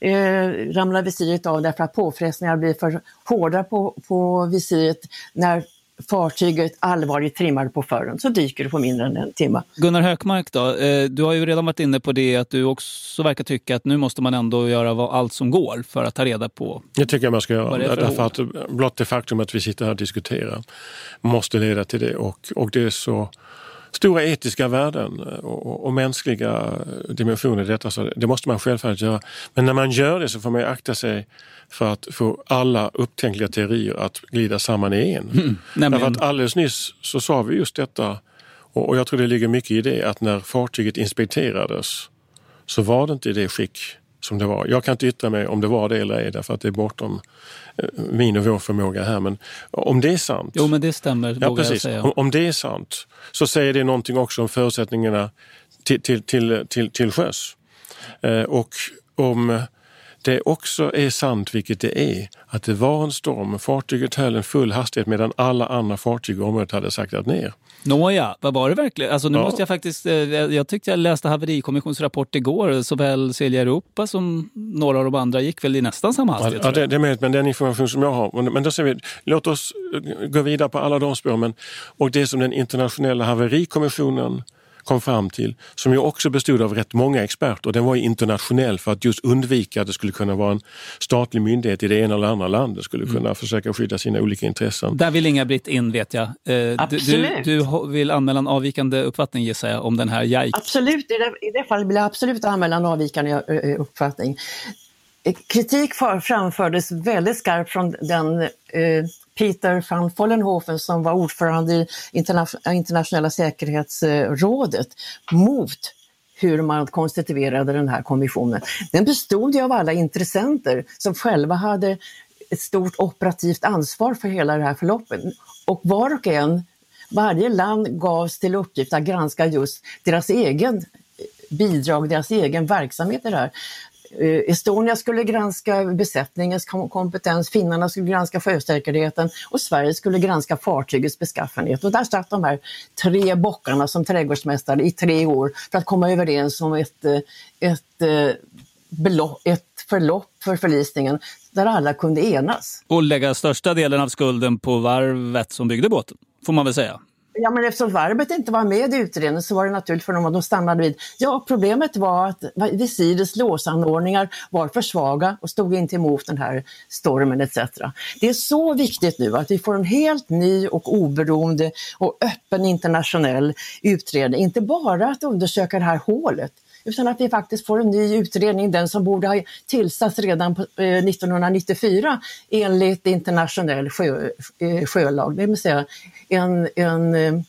eh, ramlar visiret av därför att påfrestningar blir för hårda på, på visiret när fartyget allvarligt trimmar på fören så dyker det på mindre än en timme. Gunnar Hökmark då, eh, du har ju redan varit inne på det att du också verkar tycka att nu måste man ändå göra allt som går för att ta reda på Det tycker jag man ska göra. Därför att blott det faktum att vi sitter här och diskuterar måste leda till det och, och det är så stora etiska värden och, och, mänskliga dimensioner i detta. Så det måste man självfallet göra. Men när man gör det så får man akta sig för att få alla upptänkliga teorier att glida samman i en. Mm, Därför att alldeles nyss så sa vi just detta och, och jag tror det ligger mycket i det att när fartyget inspekterades så var det inte i det skick som det var. Jag kan inte yttra mig om det var det eller ej därför att det är bortom eh, min och vår förmåga här. Men om det är sant. Jo men det stämmer, ja, precis. Om, om, det är sant så säger det någonting också om förutsättningarna till, till, till, till, till sjöss. Eh, och om det också är sant, vilket det är, att det var en storm. Fartyget höll en full hastighet medan alla andra fartyg i området hade saktat ner. Nåja, vad var det verkligen? Alltså, nu ja. måste jag faktiskt... Eh, jag tyckte jag läste haverikommissionsrapport igår. Såväl Silja Europa som några av de andra gick väl i nästan samma hastighet. Ja, det, det är möjligt, men den information som jag har. Men då säger vi, låt oss eh, gå vidare på alla de spåren. Och det som den internationella haverikommissionen kom fram till, som ju också bestod av rätt många experter. Den var internationell för att just undvika att det skulle kunna vara en statlig myndighet i det ena eller andra landet skulle mm. kunna mm. försöka skydda sina olika intressen. Där vill Inga-Britt in vet jag. Eh, absolut. Du, du, vill anmäla en avvikande uppfattning gissar jag om den här JAIC. Absolut, i det, i det fallet vill jag absolut anmäla en avvikande eh, uppfattning. Kritik framfördes väldigt skarpt från den eh, Peter van Vollenhofen som var ordförande i internationella säkerhetsrådet mot hur man konstituerade den här kommissionen. Den bestod ju av alla intressenter som själva hade ett stort operativt ansvar för hela det här förloppet. Och var och en, varje land gavs till uppgift att granska just deras egen bidrag, deras egen verksamhet i det här. Eh, Estonia skulle granska besättningens kompetens, finnarna skulle granska sjösäkerheten och Sverige skulle granska fartygets beskaffenhet. Och där satt de här tre bockarna som trädgårdsmästare i tre år för att komma överens om ett, eh, ett, eh, belopp, ett förlopp för förlisningen där alla kunde enas. Och lägga största delen av skulden på varvet som byggde båten, får man väl säga. Ja, men eftersom varvet inte var med i utredningen så var det naturligt för dem att de stannade vid. Ja, problemet var att visirets låsanordningar var för svaga och stod inte emot den här stormen etc. Det är så viktigt nu att vi får en helt ny och oberoende och öppen internationell utredning. Inte bara att undersöka det här hålet utan att vi faktiskt får en ny utredning, den som borde ha tillsatts redan 1994 eh, enligt internationell sjö, eh, sjölag, det vill säga en, en eh,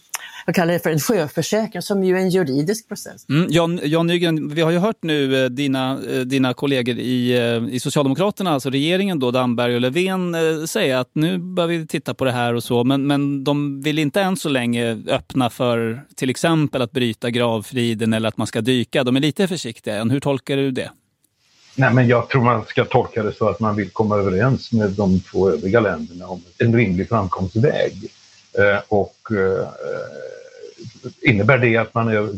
jag kallar det för en sjöförsäkring som ju är en juridisk process. Mm, Jan, Jan Nygren, vi har ju hört nu eh, dina, eh, dina kollegor i, eh, i Socialdemokraterna, alltså regeringen då, Damberg och Löfven, säga att nu bör vi titta på det här och så. Men, men de vill inte än så länge öppna för till exempel att bryta gravfriden eller att man ska dyka. De är lite försiktiga. Hur tolkar du det? Nej, men jag tror man ska tolka det så att man vill komma överens med de två övriga länderna om en rimlig framkomstväg. Eh, och eh, innebär det att man är,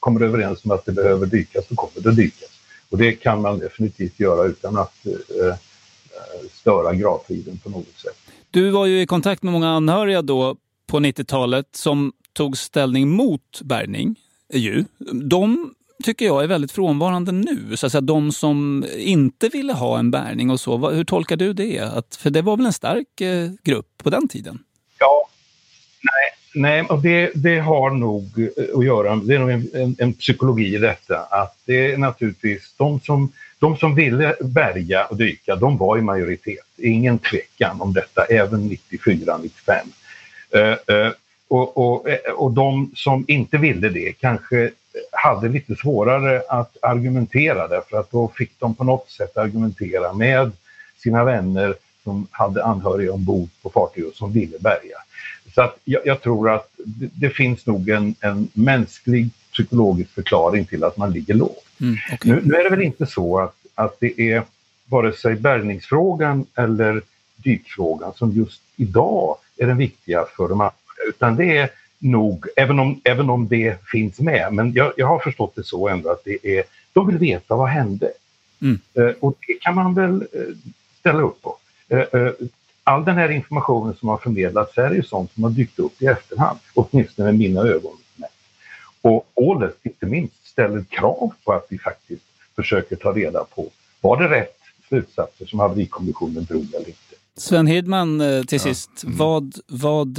kommer överens om att det behöver dykas så kommer det dykas. Och det kan man definitivt göra utan att eh, eh, störa gravfriden på något sätt. Du var ju i kontakt med många anhöriga då på 90-talet som tog ställning mot bärgning. Ju. De tycker jag är väldigt frånvarande nu. Så att säga, de som inte ville ha en bärgning och så. Hur tolkar du det? Att, för det var väl en stark eh, grupp på den tiden? Nej, och det, det har nog eh, att göra, det är nog en, en, en, psykologi i detta, att det är naturligtvis de som, de som ville bärga och dyka, de var i majoritet. Ingen tvekan om detta, även 94, 95. Uh, uh, och, och, eh, och de som inte ville det kanske hade lite svårare att argumentera därför att då fick de på något sätt argumentera med sina vänner som hade anhöriga ombord på fartyget som ville bärga. Så att jag, jag tror att det, det, finns nog en, en mänsklig psykologisk förklaring till att man ligger lågt. Mm, okay. nu, nu, är det väl inte så att, att det är vare sig bärgningsfrågan eller dykfrågan som just idag är den viktiga för de andra, utan det är nog, även om, även om det finns med, men jag, jag har förstått det så ändå att det är, de vill veta vad hände. Mm. Uh, och det kan man väl uh, ställa upp på. Uh, all den här informationen som har förmedlats här är ju sånt som har dykt upp i efterhand, åtminstone med mina ögon. Och ålet, inte minst, ställer krav på att vi faktiskt försöker ta reda på, var det rätt slutsatser som haverikommissionen drog eller inte? Sven Hedman, till sist, ja. mm. vad, vad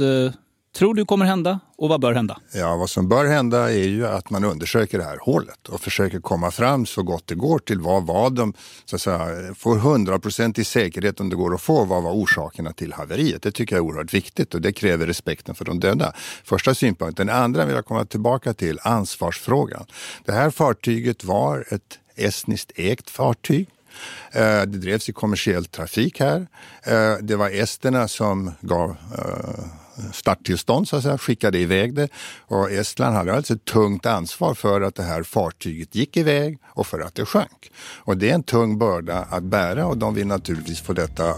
tror du kommer hända och vad bör hända? Ja, vad som bör hända är ju att man undersöker det här hålet och försöker komma fram så gott det går till vad var de, så att säga, får hundraprocentig säkerhet om det går att få, vad var orsakerna till haveriet? Det tycker jag är oerhört viktigt och det kräver respekten för de döda. Första synpunkten. Den andra vill jag komma tillbaka till, ansvarsfrågan. Det här fartyget var ett estniskt ägt fartyg. Eh, det drevs i kommersiell trafik här. Eh, det var esterna som gav eh, starttillstånd så att säga, skickade iväg det. Och Estland hade alltså ett tungt ansvar för att det här fartyget gick iväg och för att det sjönk. Och det är en tung börda att bära och de vill naturligtvis få detta uh,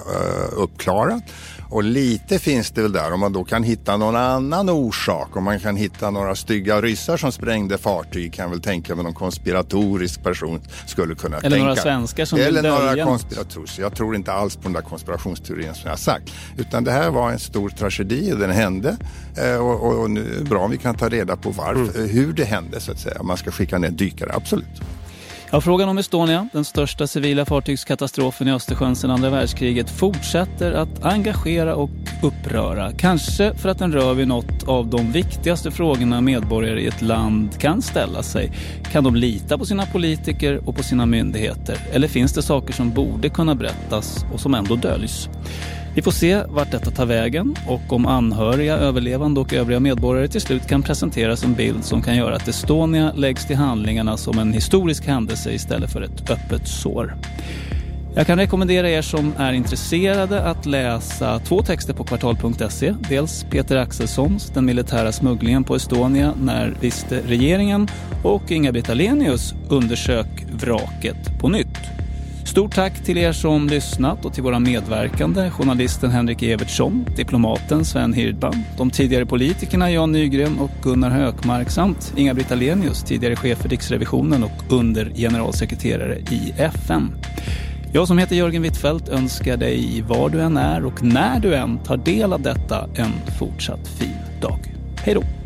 uppklarat. Och lite finns det väl där om man då kan hitta någon annan orsak. Om man kan hitta några stygga ryssar som sprängde fartyg kan jag väl tänka mig någon konspiratorisk person skulle kunna Eller tänka. Eller några svenskar som Eller vill några konspiratoriska. Jag tror inte alls på den där konspirationsteorin som jag har sagt. Utan det här var en stor tragedi den hände. Eh, och, och, och nu är det bra om vi kan ta reda på varför, mm. hur det hände så att säga. Man ska skicka ner dykare, absolut. Ja, frågan om Estonia, den största civila fartygskatastrofen i Östersjön sedan andra världskriget, fortsätter att engagera och uppröra. Kanske för att den rör vid något av de viktigaste frågorna medborgare i ett land kan ställa sig. Kan de lita på sina politiker och på sina myndigheter? Eller finns det saker som borde kunna berättas och som ändå döljs? Vi får se vart detta tar vägen och om anhöriga, överlevande och övriga medborgare till slut kan presenteras en bild som kan göra att Estonia läggs till handlingarna som en historisk händelse istället för ett öppet sår. Jag kan rekommendera er som är intresserade att läsa två texter på kvartal.se. Dels Peter Axelssons Den militära smugglingen på Estonia, när visste regeringen? och Inga-Britt Ahlenius Undersök vraket på nytt. Stort tack till er som lyssnat och till våra medverkande, journalisten Henrik Evertsson, diplomaten Sven Hirdman, de tidigare politikerna Jan Nygren och Gunnar Hökmark samt Inga-Britt Ahlenius, tidigare chef för Riksrevisionen och under generalsekreterare i FN. Jag som heter Jörgen Wittfeldt önskar dig var du än är och när du än tar del av detta en fortsatt fin dag. Hej då!